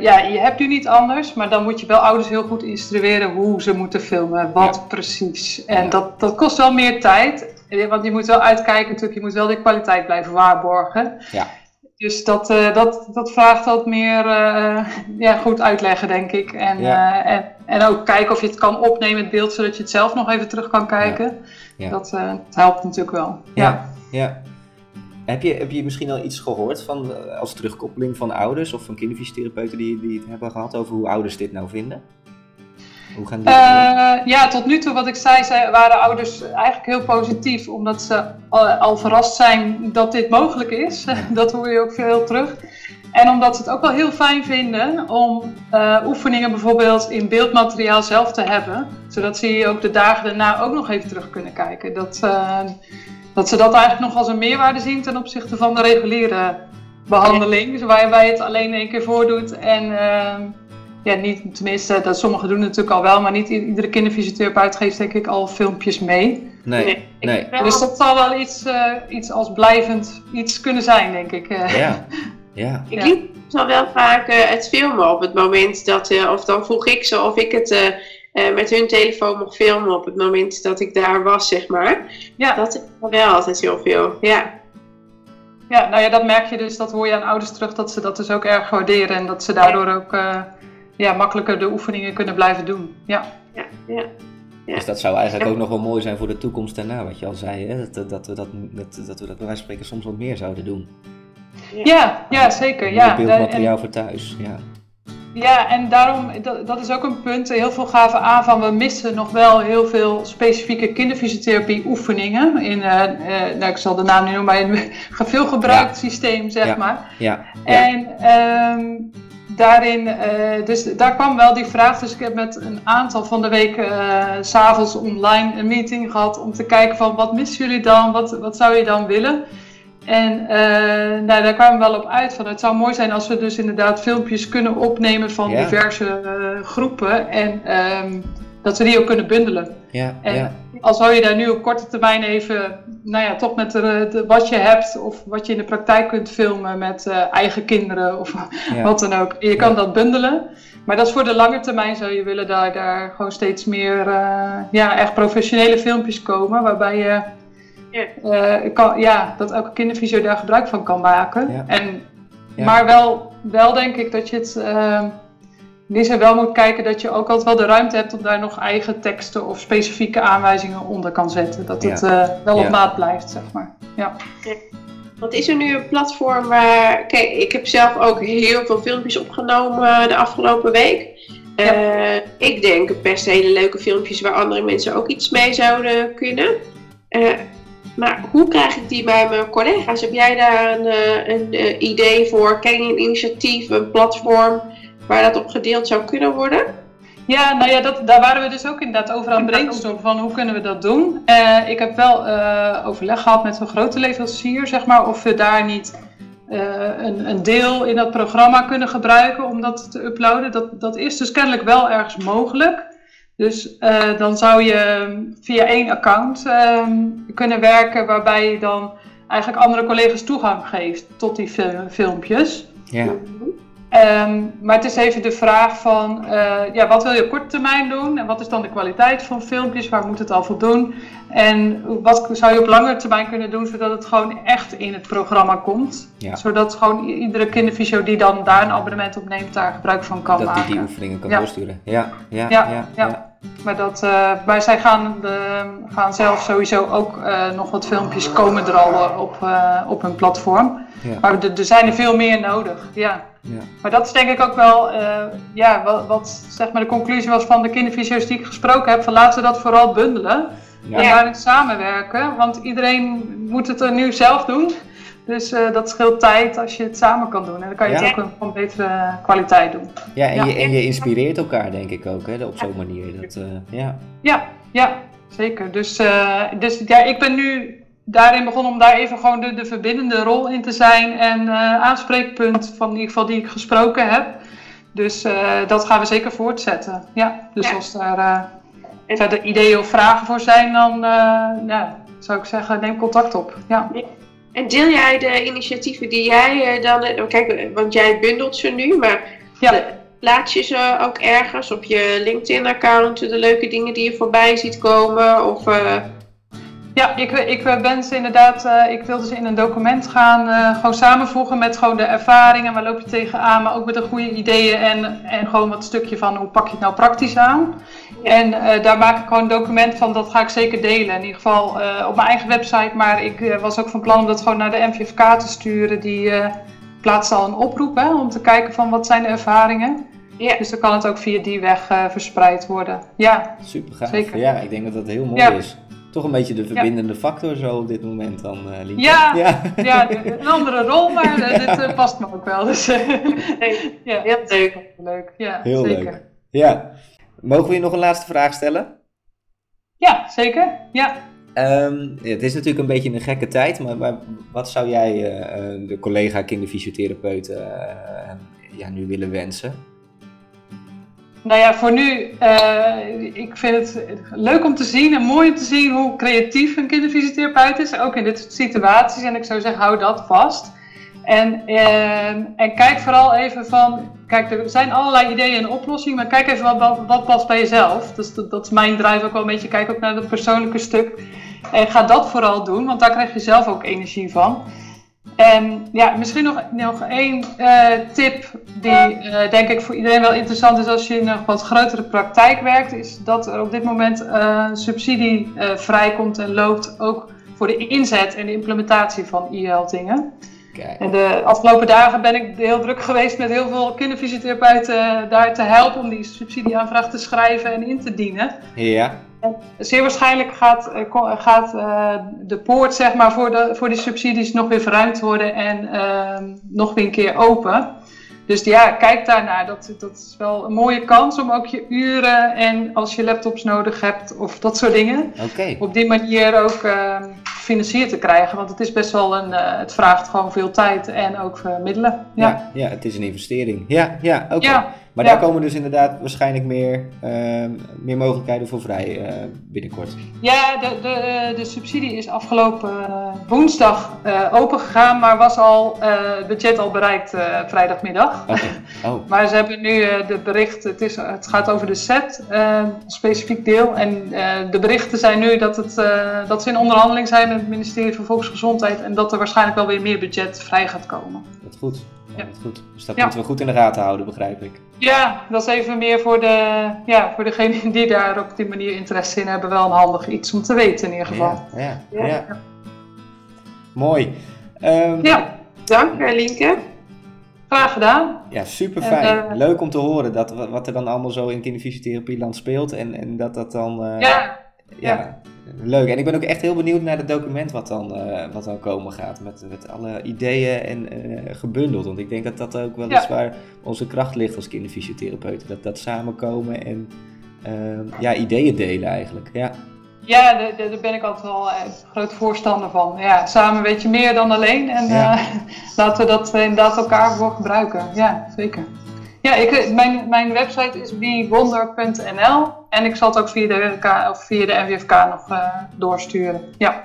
ja, je hebt nu niet anders, maar dan moet je wel ouders heel goed instrueren hoe ze moeten filmen, wat Ja. precies. En Ja. dat, dat kost wel meer tijd, want je moet wel uitkijken, natuurlijk, je moet wel de kwaliteit blijven waarborgen. Ja. Dus dat, eh, dat, dat vraagt wat meer eh, ja, goed uitleggen, denk ik. En, Ja. eh, en, en ook kijken of je het kan opnemen, het beeld, zodat je het zelf nog even terug kan kijken. Ja. Dat, dat helpt natuurlijk wel. Ja, ja. Heb je, heb je misschien al iets gehoord van, als terugkoppeling van ouders of van kinderfysiotherapeuten die, die het hebben gehad over hoe ouders dit nou vinden? Hoe gaan die Eh, ja, tot nu toe wat ik zei, zei, waren ouders eigenlijk heel positief, omdat ze al, al verrast zijn dat dit mogelijk is. dat hoor je ook veel terug. En omdat ze het ook wel heel fijn vinden om eh, oefeningen bijvoorbeeld in beeldmateriaal zelf te hebben. Zodat ze hier ook de dagen daarna ook nog even terug kunnen kijken. Dat, eh, dat ze dat eigenlijk nog als een meerwaarde zien ten opzichte van de reguliere behandeling. Waarbij je het alleen één keer voordoet en ja, niet, tenminste, dat sommigen doen het natuurlijk al wel, maar niet iedere kinderfysiotherapeut geeft denk ik al filmpjes mee. Nee, Nee, Dus dat zal wel iets, eh, iets als blijvend iets kunnen zijn, denk ik. eh. Ja, ja. Ik Ja. liet dan wel vaak eh, het filmen op het moment dat, of dan vroeg ik ze of ik het eh, eh, met hun telefoon mocht filmen op het moment dat ik daar was, zeg maar. Ja. Dat is wel altijd heel veel, ja. Ja, nou ja, dat merk je dus, dat hoor je aan ouders terug, dat ze dat dus ook erg waarderen en dat ze daardoor ook eh, ja, makkelijker de oefeningen kunnen blijven doen. Ja, ja, ja. Ja. Dus dat zou eigenlijk ook nog wel mooi zijn voor de toekomst daarna, wat je al zei, hè? Dat, dat, we dat, dat, dat we dat bij wijze van spreken soms wat meer zouden doen. ja, ja zeker. Ja, beeldmateriaal voor thuis, ja. Ja, en daarom, dat, dat is ook een punt. Heel veel gaven aan van we missen nog wel heel veel specifieke kinderfysiotherapie oefeningen. In, eh, eh, nou, ik zal de naam niet noemen, maar in een veel gebruikt systeem, zeg Ja. maar. Ja, ja. En ehm, daarin, eh, dus daar kwam wel die vraag. Dus ik heb met een aantal van de week eh, s s'avonds online een meeting gehad om te kijken van wat missen jullie dan? Wat, wat zou je dan willen? En eh, nou, daar kwamen we wel op uit van het zou mooi zijn als we dus inderdaad filmpjes kunnen opnemen van Ja. diverse eh, groepen en ehm, dat we die ook kunnen bundelen. ja, En ja. al zou je daar nu op korte termijn even, nou ja, toch met de, de- wat je hebt of wat je in de praktijk kunt filmen met eh, eigen kinderen of ja. wat dan ook. Je kan Ja. dat bundelen. Maar dat is voor de lange termijn zou je willen daar, daar gewoon steeds meer eh, ja, echt professionele filmpjes komen. Waarbij je Ja. eh, kan, ja, dat elke kinderfysio daar gebruik van kan maken. Ja. En, Ja. Maar wel, wel denk ik dat je het in die zin wel moet kijken dat je ook altijd wel de ruimte hebt om daar nog eigen teksten of specifieke aanwijzingen onder kan zetten. Dat het eh, wel Ja. op maat blijft, zeg maar. Ja. Want is er nu een platform waar. Kijk, ik heb zelf ook heel veel filmpjes opgenomen de afgelopen week. Eh, ik denk best hele leuke filmpjes waar andere mensen ook iets mee zouden kunnen. Eh, maar hoe krijg ik die bij mijn collega's? Heb jij daar een, eh, een idee voor? Ken je een initiatief, een platform waar dat op gedeeld zou kunnen worden? Ja, nou ja, dat, daar waren we dus ook inderdaad over aan het brainstormen van hoe kunnen we dat doen. Eh, ik heb wel eh, overleg gehad met een grote leverancier, zeg maar, of we daar niet eh, een, een deel in dat programma kunnen gebruiken om dat te uploaden. Dat, dat is dus kennelijk wel ergens mogelijk. Dus eh, dan zou je via één account ehm, kunnen werken waarbij je dan eigenlijk andere collega's toegang geeft tot die fil- filmpjes. ja. Ehm, maar het is even de vraag van, eh, ja, wat wil je op korte termijn doen? En wat is dan de kwaliteit van filmpjes? Waar moet het al voldoen? En wat zou je op langere termijn kunnen doen, zodat het gewoon echt in het programma komt? Ja. Zodat gewoon iedere kinderfysio die dan daar een abonnement op neemt, daar gebruik van kan Dat die maken. die oefeningen kan Ja. doorsturen. Ja, ja, Ja, ja. ja. Maar, dat, maar zij gaan, de, gaan zelf sowieso ook eh, nog wat filmpjes komen er al op, eh, op hun platform. Ja. Maar er, er zijn er veel meer nodig, ja. Ja. Maar dat is denk ik ook wel, ja, wat, wat zeg maar de conclusie was van de kinderfysio's die ik gesproken heb, van laten we dat vooral bundelen en daarin samenwerken, want iedereen moet het er nu zelf doen. Dus eh, dat scheelt tijd als je het samen kan doen en dan kan je Ja. het ook een, van betere kwaliteit doen. Ja, en, Ja. Je, en je inspireert elkaar denk ik ook, hè, op zo'n manier. Dat, eh, ja. Ja, ja, zeker. Dus, eh, dus ja, ik ben nu daarin begonnen om daar even gewoon de, de verbindende rol in te zijn en eh, aanspreekpunt van in ieder geval die ik gesproken heb. Dus eh, dat gaan we zeker voortzetten. Ja, dus Ja. als daar eh, verder ideeën of vragen voor zijn, dan eh, ja, zou ik zeggen, neem contact op. Ja. En deel jij de initiatieven die jij eh, dan. eh, Kijk, eh, want jij bundelt ze nu, maar Ja. plaats je ze ook ergens op je LinkedIn-account, de leuke dingen die je voorbij ziet komen? Of, Ja, ik, ik ben ze inderdaad, ik wilde ze in een document gaan gewoon samenvoegen met gewoon de ervaringen, waar loop je tegenaan, maar ook met de goede ideeën en, en gewoon wat stukje van hoe pak je het nou praktisch aan. En eh, daar maak ik gewoon een document van, dat ga ik zeker delen. In ieder geval eh, op mijn eigen website, maar ik eh, was ook van plan om dat gewoon naar de MVFK te sturen. Die eh, plaatst al een oproep hè, om te kijken van wat zijn de ervaringen. Ja. Dus dan kan het ook via die weg eh, verspreid worden. Ja, Super gaaf. Zeker. Ja, ik denk dat dat heel mooi Ja. is. Toch een beetje de verbindende factor zo op dit moment dan, eh Lieke. Ja. ja. ja de- een andere rol, maar dit past me ook wel. Dus, Nee, ja, heel leuk. leuk. Ja, Heel zeker. leuk. Ja. Mogen we je nog een laatste vraag stellen? Ja, zeker. Ja. Ehm, het is natuurlijk een beetje een gekke tijd, maar, maar wat zou jij eh, eh, de collega kinderfysiotherapeuten uh, ja, nu willen wensen? Nou ja, voor nu, ik vind het leuk om te zien en mooi om te zien hoe creatief een kinderfysiotherapeut is, ook in dit soort situaties. En ik zou zeggen, hou dat vast. En, en, en kijk vooral even van, kijk, er zijn allerlei ideeën en oplossingen, maar kijk even wat, wat, past bij jezelf. Dus dat, dat is mijn drive ook wel een beetje, kijk ook naar het persoonlijke stuk. En ga dat vooral doen, want daar krijg je zelf ook energie van. En ja, misschien nog, nog één uh, tip die uh, denk ik voor iedereen wel interessant is als je in een wat grotere praktijk werkt, is dat er op dit moment uh, subsidie vrijkomt en loopt ook voor de inzet en de implementatie van e-healthingen. En de afgelopen dagen ben ik heel druk geweest met heel veel kinderfysiotherapeuten daar te helpen om die subsidieaanvraag te schrijven en in te dienen. Ja. En zeer waarschijnlijk gaat, eh, gaat uh, de poort zeg maar, voor, de, voor die subsidies nog weer verruimd worden en uh, nog weer een keer open. Dus ja, kijk daarnaar. Dat, dat is wel een mooie kans om ook je uren en als je laptops nodig hebt of dat soort dingen. Okay. Op die manier ook gefinancierd te krijgen. Want het is best wel een, uh, het vraagt gewoon veel tijd en ook uh, middelen. Ja. ja. Ja, het is een investering. Ja, ja oké. Okay. Ja. Maar daar komen dus inderdaad waarschijnlijk meer, uh, meer mogelijkheden voor vrij uh, binnenkort. Ja, de, de, de subsidie is afgelopen uh, woensdag open gegaan, maar was al het budget al bereikt vrijdagmiddag. Okay. Oh. maar ze hebben nu de bericht, het, is, het gaat over de set, specifiek deel. En de berichten zijn nu dat, het, dat ze in onderhandeling zijn met het ministerie van Volksgezondheid en dat er waarschijnlijk wel weer meer budget vrij gaat komen. Goed. Ja. Goed. Dus dat ja. moeten we goed in de gaten houden, begrijp ik. Ja, dat is even meer voor, de, ja, voor degenen die daar op die manier interesse in hebben, wel een handig iets om te weten in ieder geval. Ja, ja, ja. Mooi. Um, ja, dank Linke. Graag gedaan. Ja, super fijn. Uh, Leuk om te horen dat, wat er dan allemaal zo in kinderfysiotherapieland speelt en, en dat dat dan... Uh, ja. ja. Leuk. En ik ben ook echt heel benieuwd naar het document wat dan, uh, wat dan komen gaat. Met, met alle ideeën en uh, gebundeld. Want ik denk dat dat ook wel ja. is waar onze kracht ligt als kinderfysiotherapeuten. Dat dat samenkomen en uh, ja, ideeën delen eigenlijk. Ja, ja daar, daar ben ik altijd wel een groot voorstander van. Ja, samen weet je meer dan alleen. En ja. laten we dat inderdaad elkaar voor gebruiken. Ja, zeker. Ja, ik, mijn, mijn website is bewonder.nl en ik zal het ook via de, of via de NWFK nog uh, doorsturen. Ja.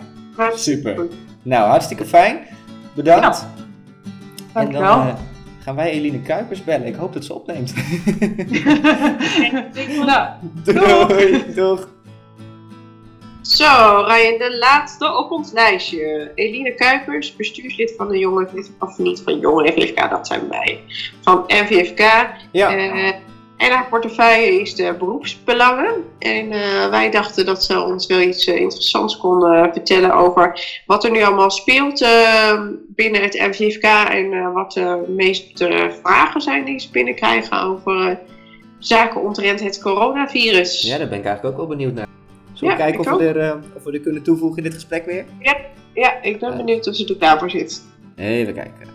Super. Nou, hartstikke fijn. Bedankt. Ja. Dankjewel. En dan, uh, gaan wij Eline Kuipers bellen. Ik hoop dat ze opneemt. nou, doei. Doeg. Zo, Ryan, de laatste op ons lijstje. Eline Kuipers, bestuurslid van de jonge, of niet van jonge NVFK, dat zijn wij, van NVFK. Ja. Uh, en haar portefeuille is de beroepsbelangen. En uh, wij dachten dat ze ons wel iets uh, interessants konden vertellen over wat er nu allemaal speelt uh, binnen het NVFK. En wat de meeste vragen zijn die ze binnenkrijgen over zaken omtrent het coronavirus. Ja, daar ben ik eigenlijk ook wel benieuwd naar. Zullen we ja, kijken of we, er, of we er kunnen toevoegen in dit gesprek weer? Ja, ja ik ben benieuwd of ze er klaar voor zit. Even kijken.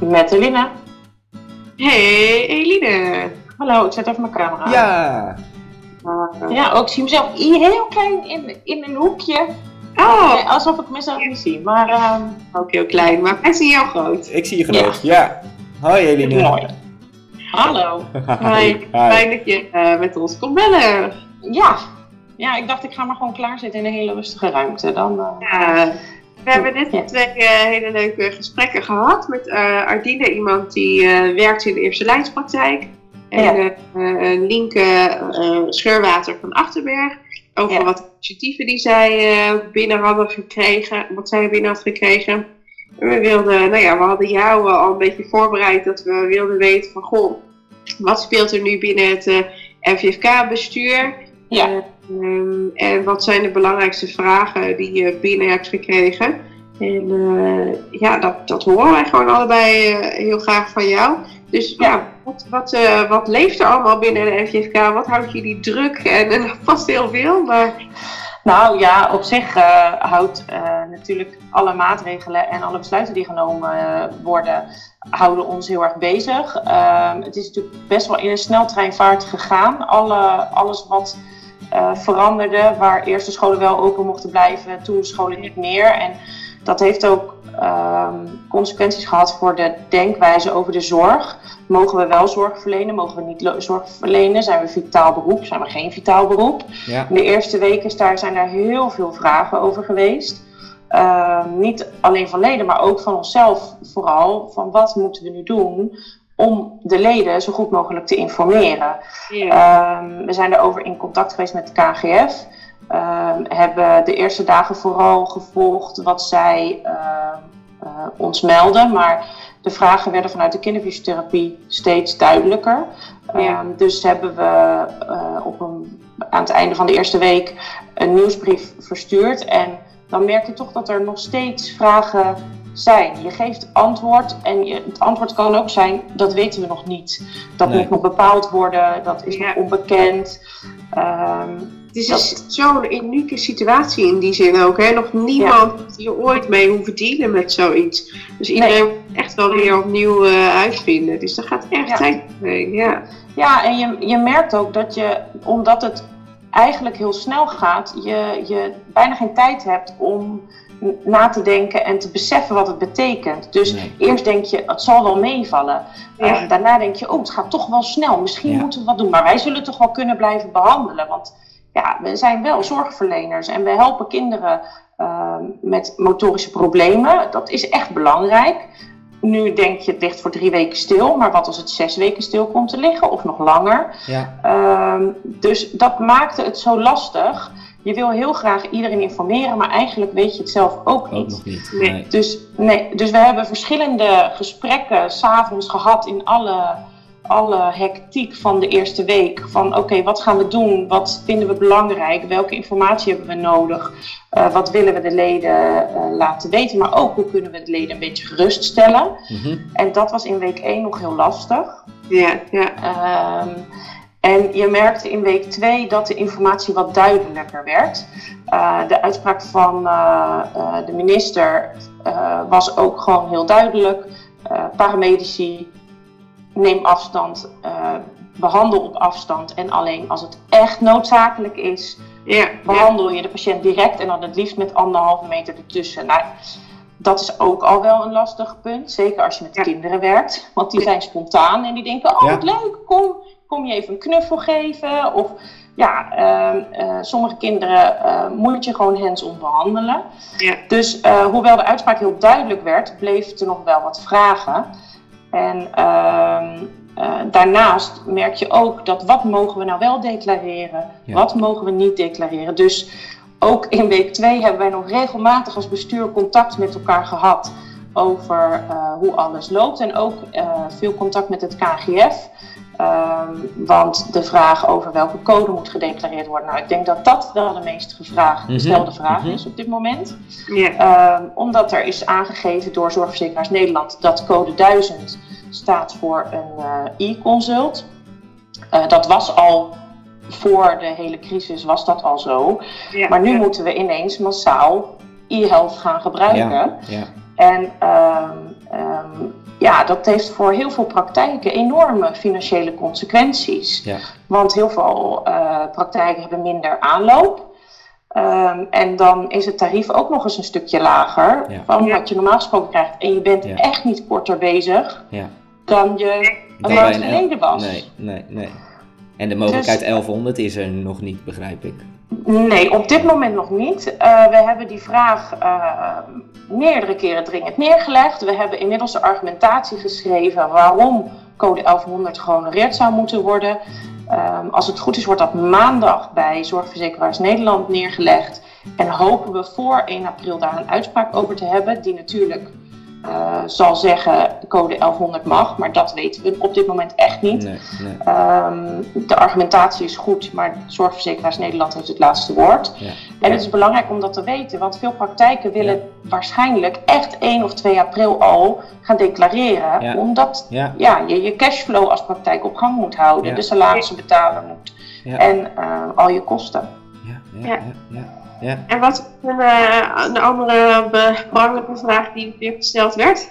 Met Eline. Hey Eline. Hallo, ik zet even mijn camera Ja. Uh, ja, ook ik zie mezelf hier heel klein in, in een hoekje. Oh. Nee, alsof ik mezelf niet zie, maar... Uh, ook heel klein, maar ik zie jou groot. Ik zie je groot, ja. ja. Hoi Eline. Mooi. Hallo. Hoi. Fijn dat je uh, met ons komt bellen. Ja. Ja, ik dacht ik ga maar gewoon klaarzitten in een hele rustige ruimte. Dan, uh... ja. We hebben net ja. twee uh, hele leuke gesprekken gehad met uh, Ardine, iemand die uh, werkt in de eerste lijnspraktijk. En ja. Linke Scheurwater van Achterberg. Over ja. wat initiatieven die zij binnen hadden gekregen, wat zij binnen had gekregen. En we wilden, nou ja, we hadden jou al een beetje voorbereid dat we wilden weten van, goh, wat speelt er nu binnen het NVFK-bestuur? Ja. Um, en wat zijn de belangrijkste vragen die je binnen hebt gekregen? En uh, ja, dat, dat horen wij gewoon allebei uh, heel graag van jou. Dus ja, wat, wat, uh, wat leeft er allemaal binnen de FJFK? Wat houdt jullie druk? En, en vast heel veel, maar... Nou ja, op zich uh, houdt uh, natuurlijk alle maatregelen en alle besluiten die genomen worden, houden ons heel erg bezig. Ehm, het is natuurlijk best wel in een sneltreinvaart gegaan. Alle, alles wat veranderde, waar eerst de scholen wel open mochten blijven, toen de scholen niet meer. En dat heeft ook um, consequenties gehad voor de denkwijze over de zorg. Mogen we wel zorg verlenen? Mogen we niet zorg verlenen? Zijn we vitaal beroep? Zijn we geen vitaal beroep? Ja. In de eerste weken daar zijn daar heel veel vragen over geweest. Uh, niet alleen van leden, maar ook van onszelf vooral. Van wat moeten we nu doen om de leden zo goed mogelijk te informeren? Ja. Uh, we zijn daarover in contact geweest met de KGF. Uh, hebben de eerste dagen vooral gevolgd wat zij uh, ons melden. Maar de vragen werden vanuit de kinderfysiotherapie steeds duidelijker. Ja. Um, dus hebben we uh, op een, aan het einde van de eerste week een nieuwsbrief verstuurd. En dan merk je toch dat er nog steeds vragen zijn. Je geeft antwoord en je, het antwoord kan ook zijn, dat weten we nog niet. Dat nee. moet nog bepaald worden, dat is ja. nog onbekend. Um, het is zo'n unieke situatie in die zin ook. Hè? Nog niemand ja. hier ooit mee hoeven dealen met zoiets. Dus iedereen nee. moet echt wel weer opnieuw uh, uitvinden. Dus dat gaat echt ja. tijd mee. Ja, ja en je, je merkt ook dat je, omdat het eigenlijk heel snel gaat, je, je bijna geen tijd hebt om na te denken en te beseffen wat het betekent. Dus nee. eerst denk je, het zal wel meevallen. Ja. Uh, daarna denk je, oh, het gaat toch wel snel. Misschien ja. moeten we wat doen. Maar wij zullen toch wel kunnen blijven behandelen. Want ja, we zijn wel zorgverleners en we helpen kinderen uh, met motorische problemen. Dat is echt belangrijk. Nu denk je, het ligt voor drie weken stil, maar wat als het zes weken stil komt te liggen of nog langer? Ja. Uh, dus dat maakte het zo lastig. Je wil heel graag iedereen informeren, maar eigenlijk weet je het zelf ook niet. Ook nog niet. Nee. Dus, nee, dus we hebben verschillende gesprekken s'avonds gehad in alle alle hectiek van de eerste week. Van oké, okay, wat gaan we doen? Wat vinden we belangrijk? Welke informatie hebben we nodig? Uh, wat willen we de leden uh, laten weten? Maar ook hoe kunnen we de leden een beetje geruststellen? Mm -hmm. En dat was in week 1 nog heel lastig. Ja, ja. Um, en je merkte in week 2 dat de informatie wat duidelijker werd. Uh, de uitspraak van de minister was ook gewoon heel duidelijk. paramedici, neem afstand, uh, behandel op afstand en alleen als het echt noodzakelijk is, ja, behandel ja. je de patiënt direct en dan het liefst met anderhalve meter ertussen. Nou, dat is ook al wel een lastig punt, zeker als je met ja. kinderen werkt, want die zijn spontaan en die denken, oh wat leuk, kom, kom je even een knuffel geven of ja, uh, uh, sommige kinderen uh, moet je gewoon hands-on behandelen. Ja. Dus hoewel de uitspraak heel duidelijk werd, bleef er nog wel wat vragen. En uh, uh, daarnaast merk je ook dat wat mogen we nou wel declareren, ja. wat mogen we niet declareren. Dus ook in week 2 hebben wij nog regelmatig als bestuur contact met elkaar gehad over uh, hoe alles loopt en ook uh, veel contact met het KGF. Um, want de vraag over welke code moet gedeclareerd worden, nou, ik denk dat dat wel de meest gevraagd, gestelde mm -hmm. vraag is op dit moment. Yeah. Um, omdat er is aangegeven door Zorgverzekeraars Nederland dat code 1000 staat voor een uh, e-consult. Uh, dat was al voor de hele crisis, was dat al zo. Yeah. Maar nu yeah. moeten we ineens massaal e-health gaan gebruiken. En um, um, ja, dat heeft voor heel veel praktijken enorme financiële consequenties. Ja. Want heel veel uh, praktijken hebben minder aanloop. Um, en dan is het tarief ook nog eens een stukje lager ja. van wat je normaal gesproken krijgt. En je bent ja. echt niet korter bezig dan je een maand geleden was. Nee, nee, nee. En de mogelijkheid dus, 1100 is er nog niet, begrijp ik. Nee, op dit moment nog niet. Uh, we hebben die vraag uh, meerdere keren dringend neergelegd. We hebben inmiddels de argumentatie geschreven waarom code 1100 gehonoreerd zou moeten worden. Um, als het goed is, wordt dat maandag bij Zorgverzekeraars Nederland neergelegd. En hopen we voor 1 april daar een uitspraak over te hebben, die natuurlijk uh, zal zeggen code 1100 mag, maar dat weten we op dit moment echt niet. Nee, nee. Um, de argumentatie is goed, maar Zorgverzekeraars Nederland heeft het laatste woord. Ja. En het is belangrijk om dat te weten, want veel praktijken willen ja. waarschijnlijk echt 1 of 2 april al gaan declareren, ja. omdat ja. je je cashflow als praktijk op gang moet houden, de salarissen betalen moet en uh, al je kosten. ja. ja. Ja. En wat een, eh, een andere belangrijke vraag die weer gesteld werd?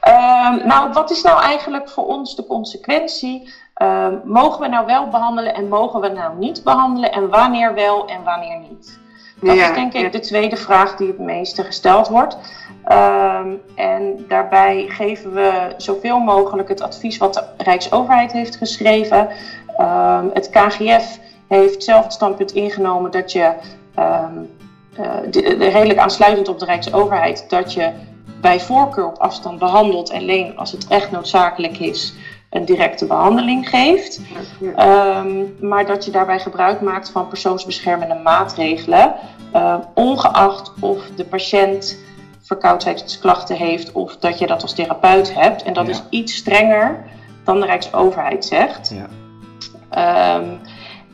Ehm, nou, wat is nou eigenlijk voor ons de consequentie? Ehm, mogen we nou wel behandelen en mogen we nou niet behandelen? En wanneer wel en wanneer niet? Dat Ja, is denk ik ja. de tweede vraag die het meeste gesteld wordt. Ehm, en daarbij geven we zoveel mogelijk het advies wat de Rijksoverheid heeft geschreven. Ehm, het KGF heeft zelf het standpunt ingenomen dat je, de- de- redelijk aansluitend op de Rijksoverheid, dat je bij voorkeur op afstand behandelt en alleen als het echt noodzakelijk is een directe behandeling geeft. Ehm, maar dat je daarbij gebruik maakt van persoonsbeschermende maatregelen, eh, ongeacht of de patiënt verkoudheidsklachten heeft of dat je dat als therapeut hebt. En dat Ja. is iets strenger dan de Rijksoverheid zegt. Ja. Ehm,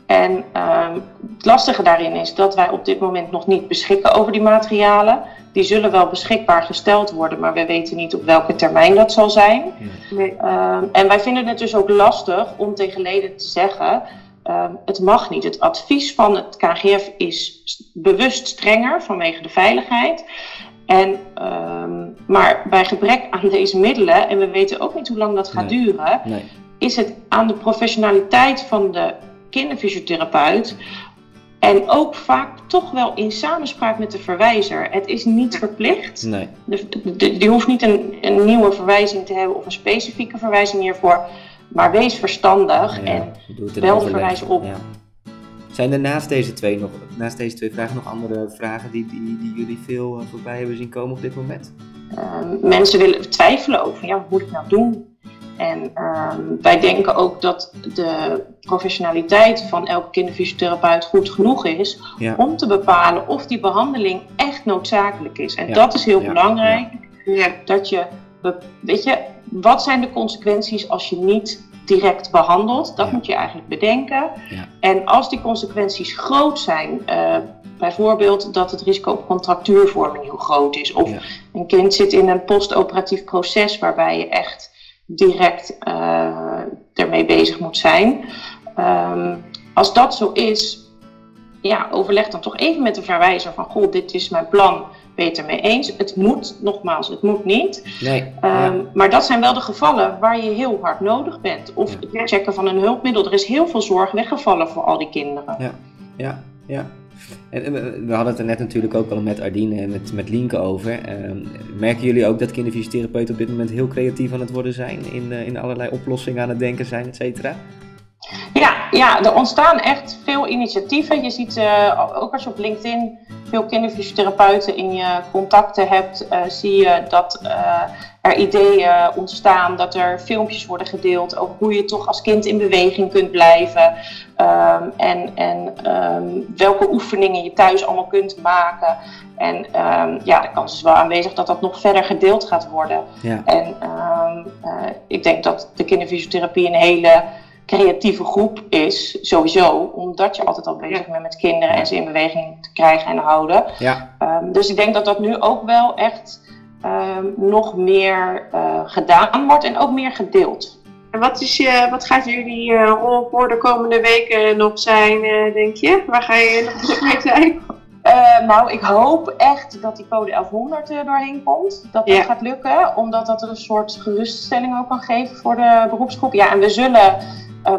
en ehm, het lastige daarin is dat wij op dit moment nog niet beschikken over die materialen. Die zullen wel beschikbaar gesteld worden, maar we weten niet op welke termijn dat zal zijn. Nee. Ehm, en wij vinden het dus ook lastig om tegen leden te zeggen: ehm, het mag niet. Het advies van het KGF is bewust strenger vanwege de veiligheid. En, ehm, maar bij gebrek aan deze middelen, en we weten ook niet hoe lang dat gaat Nee. duren, Nee. is het aan de professionaliteit van de kinderfysiotherapeut. En ook vaak toch wel in samenspraak met de verwijzer. Het is niet verplicht. Nee. Dus de- de- die hoeft niet een, een nieuwe verwijzing te hebben of een specifieke verwijzing hiervoor. Maar wees verstandig Ja, en doe het in bel de verwijzer op. Ja. Zijn er naast deze twee nog, naast deze twee vragen nog andere vragen die, die, die jullie veel eh, voorbij hebben zien komen op dit moment? ehm, mensen willen twijfelen over, ja, wat moet ik nou doen? En ehm, wij denken ook dat de professionaliteit van elke kinderfysiotherapeut goed genoeg is Ja. om te bepalen of die behandeling echt noodzakelijk is. En Ja, dat is heel ja, belangrijk. Ja. dat je, weet je, wat zijn de consequenties als je niet direct behandelt? Dat Ja. moet je eigenlijk bedenken. Ja. En als die consequenties groot zijn, eh, bijvoorbeeld dat het risico op contractuurvorming heel groot is, of Ja. een kind zit in een postoperatief proces waarbij je echt direct eh, ermee bezig moet zijn. Ehm, als dat zo is, ja, overleg dan toch even met de verwijzer van, goh, dit is mijn plan, ben je het ermee eens? Het moet, nogmaals, het moet niet. Nee. Ehm, ja. Maar dat zijn wel de gevallen waar je heel hard nodig bent. Of Ja. het checken van een hulpmiddel. Er is heel veel zorg weggevallen voor al die kinderen. Ja, ja. En, en we- hadden het er net natuurlijk ook al met Ardine en met, met Lienke over. Ehm, merken jullie ook dat kinderfysiotherapeuten op dit moment heel creatief aan het worden zijn? In, eh, in allerlei oplossingen aan het denken zijn, et cetera? Ja, ja, er ontstaan echt veel initiatieven. Je ziet eh, ook als je op LinkedIn veel kinderfysiotherapeuten in je contacten hebt, eh, zie je dat er ideeën ontstaan, dat er filmpjes worden gedeeld over hoe je toch als kind in beweging kunt blijven. Ehm, en en ehm, welke oefeningen je thuis allemaal kunt maken. En ehm, ja, de kans is wel aanwezig dat dat nog verder gedeeld gaat worden. Ja. En ehm, eh, ik denk dat de kinderfysiotherapie een hele creatieve groep is, sowieso, omdat je altijd al bezig bent met kinderen en ze in beweging te krijgen en houden. Ja, Ehm, dus ik denk dat dat nu ook wel echt nog meer eh, gedaan wordt en ook meer gedeeld. En wat, is je, wat gaat jullie eh, rol voor de komende weken nog zijn, eh, denk je? Waar ga je nog druk mee zijn? Nou, ik hoop echt dat die code 1100 er doorheen komt. Dat dat Ja. gaat lukken, omdat dat een soort geruststelling ook kan geven voor de beroepsgroep. Ja, en we zullen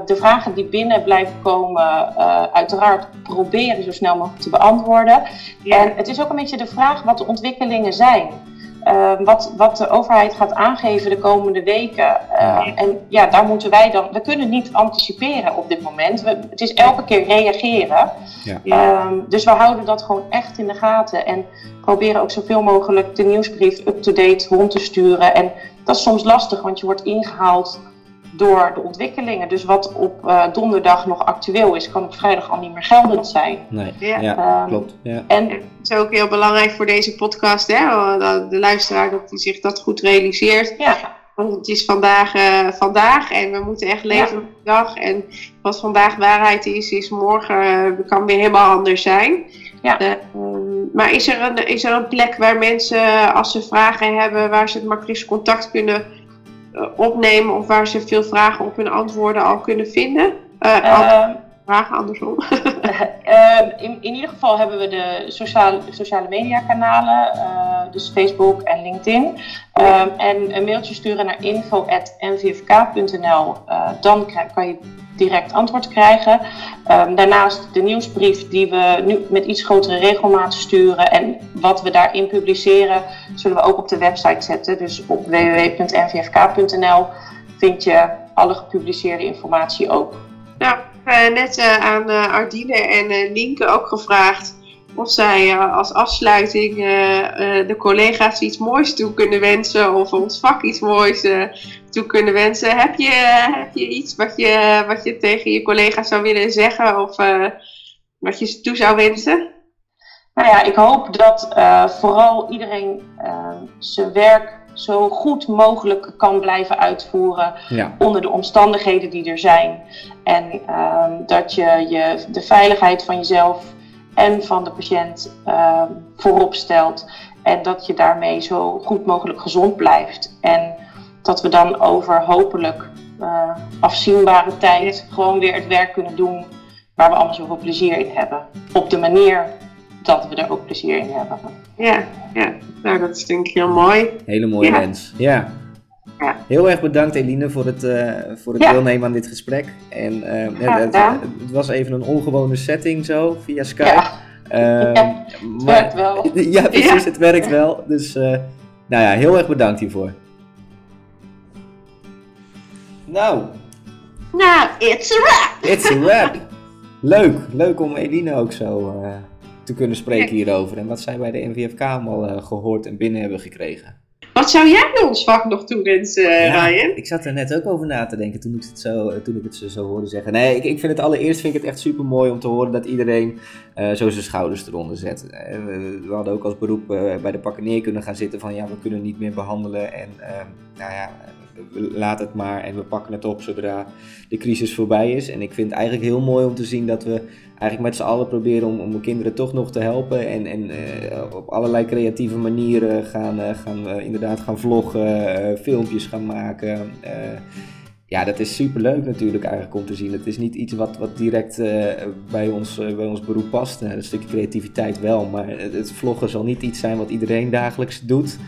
de vragen die binnen blijven komen, uiteraard proberen zo snel mogelijk te beantwoorden. En het is ook een beetje de vraag wat de ontwikkelingen zijn. Eh, wat, wat de overheid gaat aangeven de komende weken. Eh. En ja, daar moeten wij dan. We kunnen niet anticiperen op dit moment. We, het is elke keer reageren. Ja. Ehm, dus we houden dat gewoon echt in de gaten. En proberen ook zoveel mogelijk de nieuwsbrief up-to-date rond te sturen. En dat is soms lastig, want je wordt ingehaald door de ontwikkelingen. Dus wat op eh, donderdag nog actueel is, kan op vrijdag al niet meer geldend zijn. nee. Ja. Ja, Ehm, klopt. Ja. En Het is ook heel belangrijk voor deze podcast, hè? dat de luisteraar dat hij zich dat goed realiseert. ja, Want het is vandaag eh, vandaag en we moeten echt leven met de dag. En wat vandaag waarheid is, is morgen eh, kan weer helemaal anders zijn. Ja. Eh, ehm, maar is er, een, is er een plek waar mensen, als ze vragen hebben, waar ze het makkelijkst contact kunnen eh, opnemen of waar ze veel vragen op hun antwoorden al kunnen vinden? Eh, al- Ehm, vragen andersom. Ehm, in, in ieder geval hebben we de sociale, sociale media kanalen, uh, dus Facebook en LinkedIn. Um, en een mailtje sturen naar info.nvfk.nl, uh, dan kan je direct antwoord krijgen. Um, daarnaast de nieuwsbrief die we nu met iets grotere regelmaat sturen en wat we daarin publiceren, zullen we ook op de website zetten. Dus op www.nvfk.nl vind je alle gepubliceerde informatie ook. Nou, uh, net uh, aan uh, Ardine en Nienke ook gevraagd of zij als afsluiting de collega's iets moois toe kunnen wensen of ons vak iets moois toe kunnen wensen. Heb je, heb je iets wat je, wat je tegen je collega's zou willen zeggen of wat je ze toe zou wensen? Nou ja, ik hoop dat vooral iedereen zijn werk zo goed mogelijk kan blijven uitvoeren ja. onder de omstandigheden die er zijn. En uh, dat je, je de veiligheid van jezelf en van de patiënt uh, voorop stelt. En dat je daarmee zo goed mogelijk gezond blijft. En dat we dan over hopelijk uh, afzienbare tijd gewoon weer het werk kunnen doen waar we allemaal zoveel plezier in hebben. Op de manier dat we er ook plezier in hebben. Ja, ja. nou dat is denk ik heel mooi. Hele mooie Ja. wens. Ja. Ja. Heel erg bedankt Eline voor het, eh, voor het Ja. deelnemen aan dit gesprek. En eh, ja, het, was even een ongewone setting zo, via Skype. Ja, Ja, het maar- werkt wel. Ja, precies, Ja. het werkt wel. Dus eh, nou ja, heel erg bedankt hiervoor. Nou, Nou, it's a wrap! it's a wrap. Leuk, leuk om Eline ook zo eh, te kunnen spreken hierover. En wat zij bij de NVFK allemaal eh, gehoord en binnen hebben gekregen. Wat zou jij ons vak nog toewensen, Ja, Ryan? Ik zat er net ook over na te denken toen ik het zo, toen ik het zo hoorde zeggen. Nee, ik, ik vind het allereerst vind ik het echt super mooi om te horen dat iedereen eh, zo zijn schouders eronder zet. Eh, we, hadden ook als beroep eh, bij de pakken neer kunnen gaan zitten van ja, we kunnen niet meer behandelen en eh, nou ja, laten het maar en we pakken het op zodra de crisis voorbij is. En ik vind het eigenlijk heel mooi om te zien dat we eigenlijk met z'n allen proberen om, om de kinderen toch nog te helpen. En, en eh, op allerlei creatieve manieren gaan, eh, gaan inderdaad gaan vloggen, eh, filmpjes gaan maken. ja, dat is super leuk natuurlijk eigenlijk om te zien. Het is niet iets wat, wat direct bij, ons, bij ons beroep past. Een stukje creativiteit wel, maar het, het vloggen zal niet iets zijn wat iedereen dagelijks doet.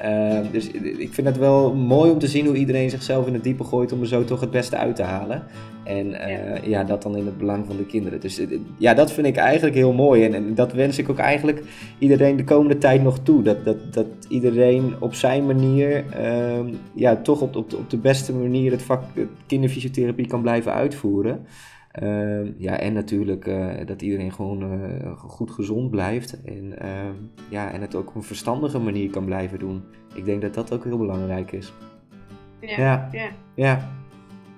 Eh, dus ik vind het wel mooi om te zien hoe iedereen zichzelf in het diepe gooit om er zo toch het beste uit te halen. En eh, ja. dat dan in het belang van de kinderen. Dus eh, ja, dat vind ik eigenlijk heel mooi. En, en dat wens ik ook eigenlijk iedereen de komende tijd nog toe. Dat, dat, dat iedereen op zijn manier, ehm, ja, toch op, op, de, op de beste manier het vak eh, kinderfysiotherapie kan blijven uitvoeren. Ehm, ja, en natuurlijk eh, dat iedereen gewoon eh, goed gezond blijft. En, ehm, ja, en het ook op een verstandige manier kan blijven doen. Ik denk dat dat ook heel belangrijk is. Ja. ja. Ja.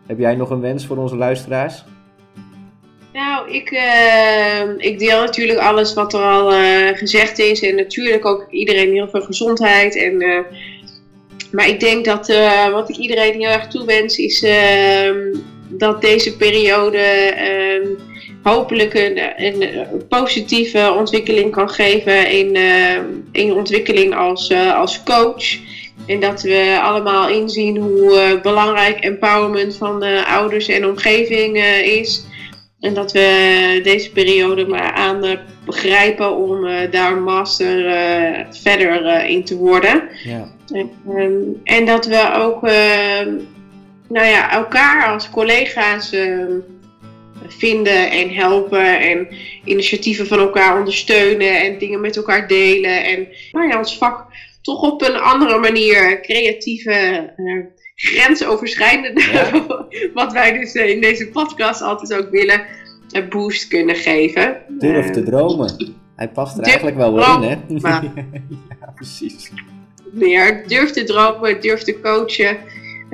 Heb jij nog een wens voor onze luisteraars? Nou, ik, eh, ik deel natuurlijk alles wat er al eh, gezegd is. En natuurlijk ook iedereen heel veel gezondheid. En, maar ik denk dat wat ik iedereen heel erg toewens is ehm, dat deze periode ehm, hopelijk een, een, positieve ontwikkeling kan geven in, ehm, in ontwikkeling als, eh, als coach. En dat we allemaal inzien hoe eh, belangrijk empowerment van de ouders en omgeving eh, is. En dat we deze periode maar aan eh, begrijpen om eh, daar master eh, verder eh, in te worden. Ja. En, ehm, en dat we ook nou ja, elkaar als collega's ehm, vinden en helpen en initiatieven van elkaar ondersteunen en dingen met elkaar delen. En nou ja, ons vak toch op een andere manier creatieve, eh, grensoverschrijdende, Ja. wat wij dus eh, in deze podcast altijd ook willen, een boost kunnen geven. Durf te Eh, dromen. Hij past er durf eigenlijk wel weer in, hè? ja, precies. meer. Durf te dromen, durf te coachen.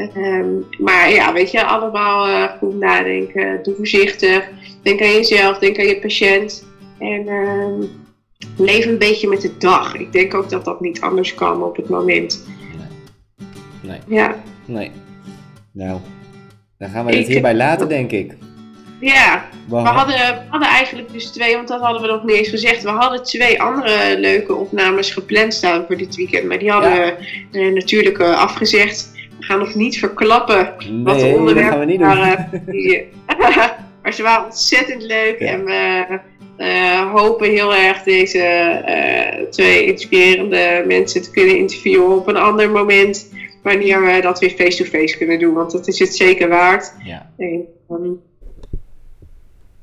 Ehm, maar ja, weet je, allemaal eh, goed nadenken. Doe voorzichtig. Denk aan jezelf, denk aan je patiënt. En ehm, leef een beetje met de dag. Ik denk ook dat dat niet anders kan op het moment. Nee. Ja, Nee. Nou, dan gaan we het Ik- hierbij laten, denk ik. ja. We We hadden, we hadden eigenlijk dus twee, want dat hadden we nog niet eens gezegd. We hadden twee andere leuke opnames gepland staan voor dit weekend. Maar die hadden Ja. we eh, natuurlijk eh, afgezegd. We gaan nog niet verklappen wat de onderwerpen waren. Die, maar ze waren ontzettend leuk en we uh, hopen heel erg deze uh, twee inspirerende mensen te kunnen interviewen op een ander moment. Wanneer we dat weer face-to-face kunnen doen, want dat is het zeker waard. Ja. En, um...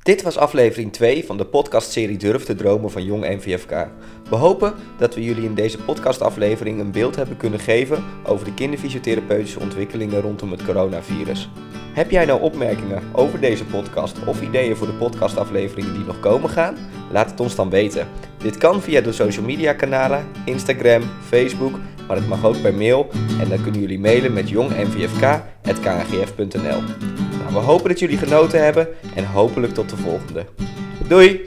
Dit was aflevering 2 van de podcastserie Durf te dromen van Jong NVFK. We hopen dat we jullie in deze podcastaflevering een beeld hebben kunnen geven over de kinderfysiotherapeutische ontwikkelingen rondom het coronavirus. Heb jij nou opmerkingen over deze podcast of ideeën voor de podcastafleveringen die nog komen gaan? Laat het ons dan weten. Dit kan via de social media kanalen, Instagram, Facebook, maar het mag ook per mail en dan kunnen jullie mailen met jongnvfk.kngf.nl. Nou, we hopen dat jullie genoten hebben en hopelijk tot de volgende. Doei!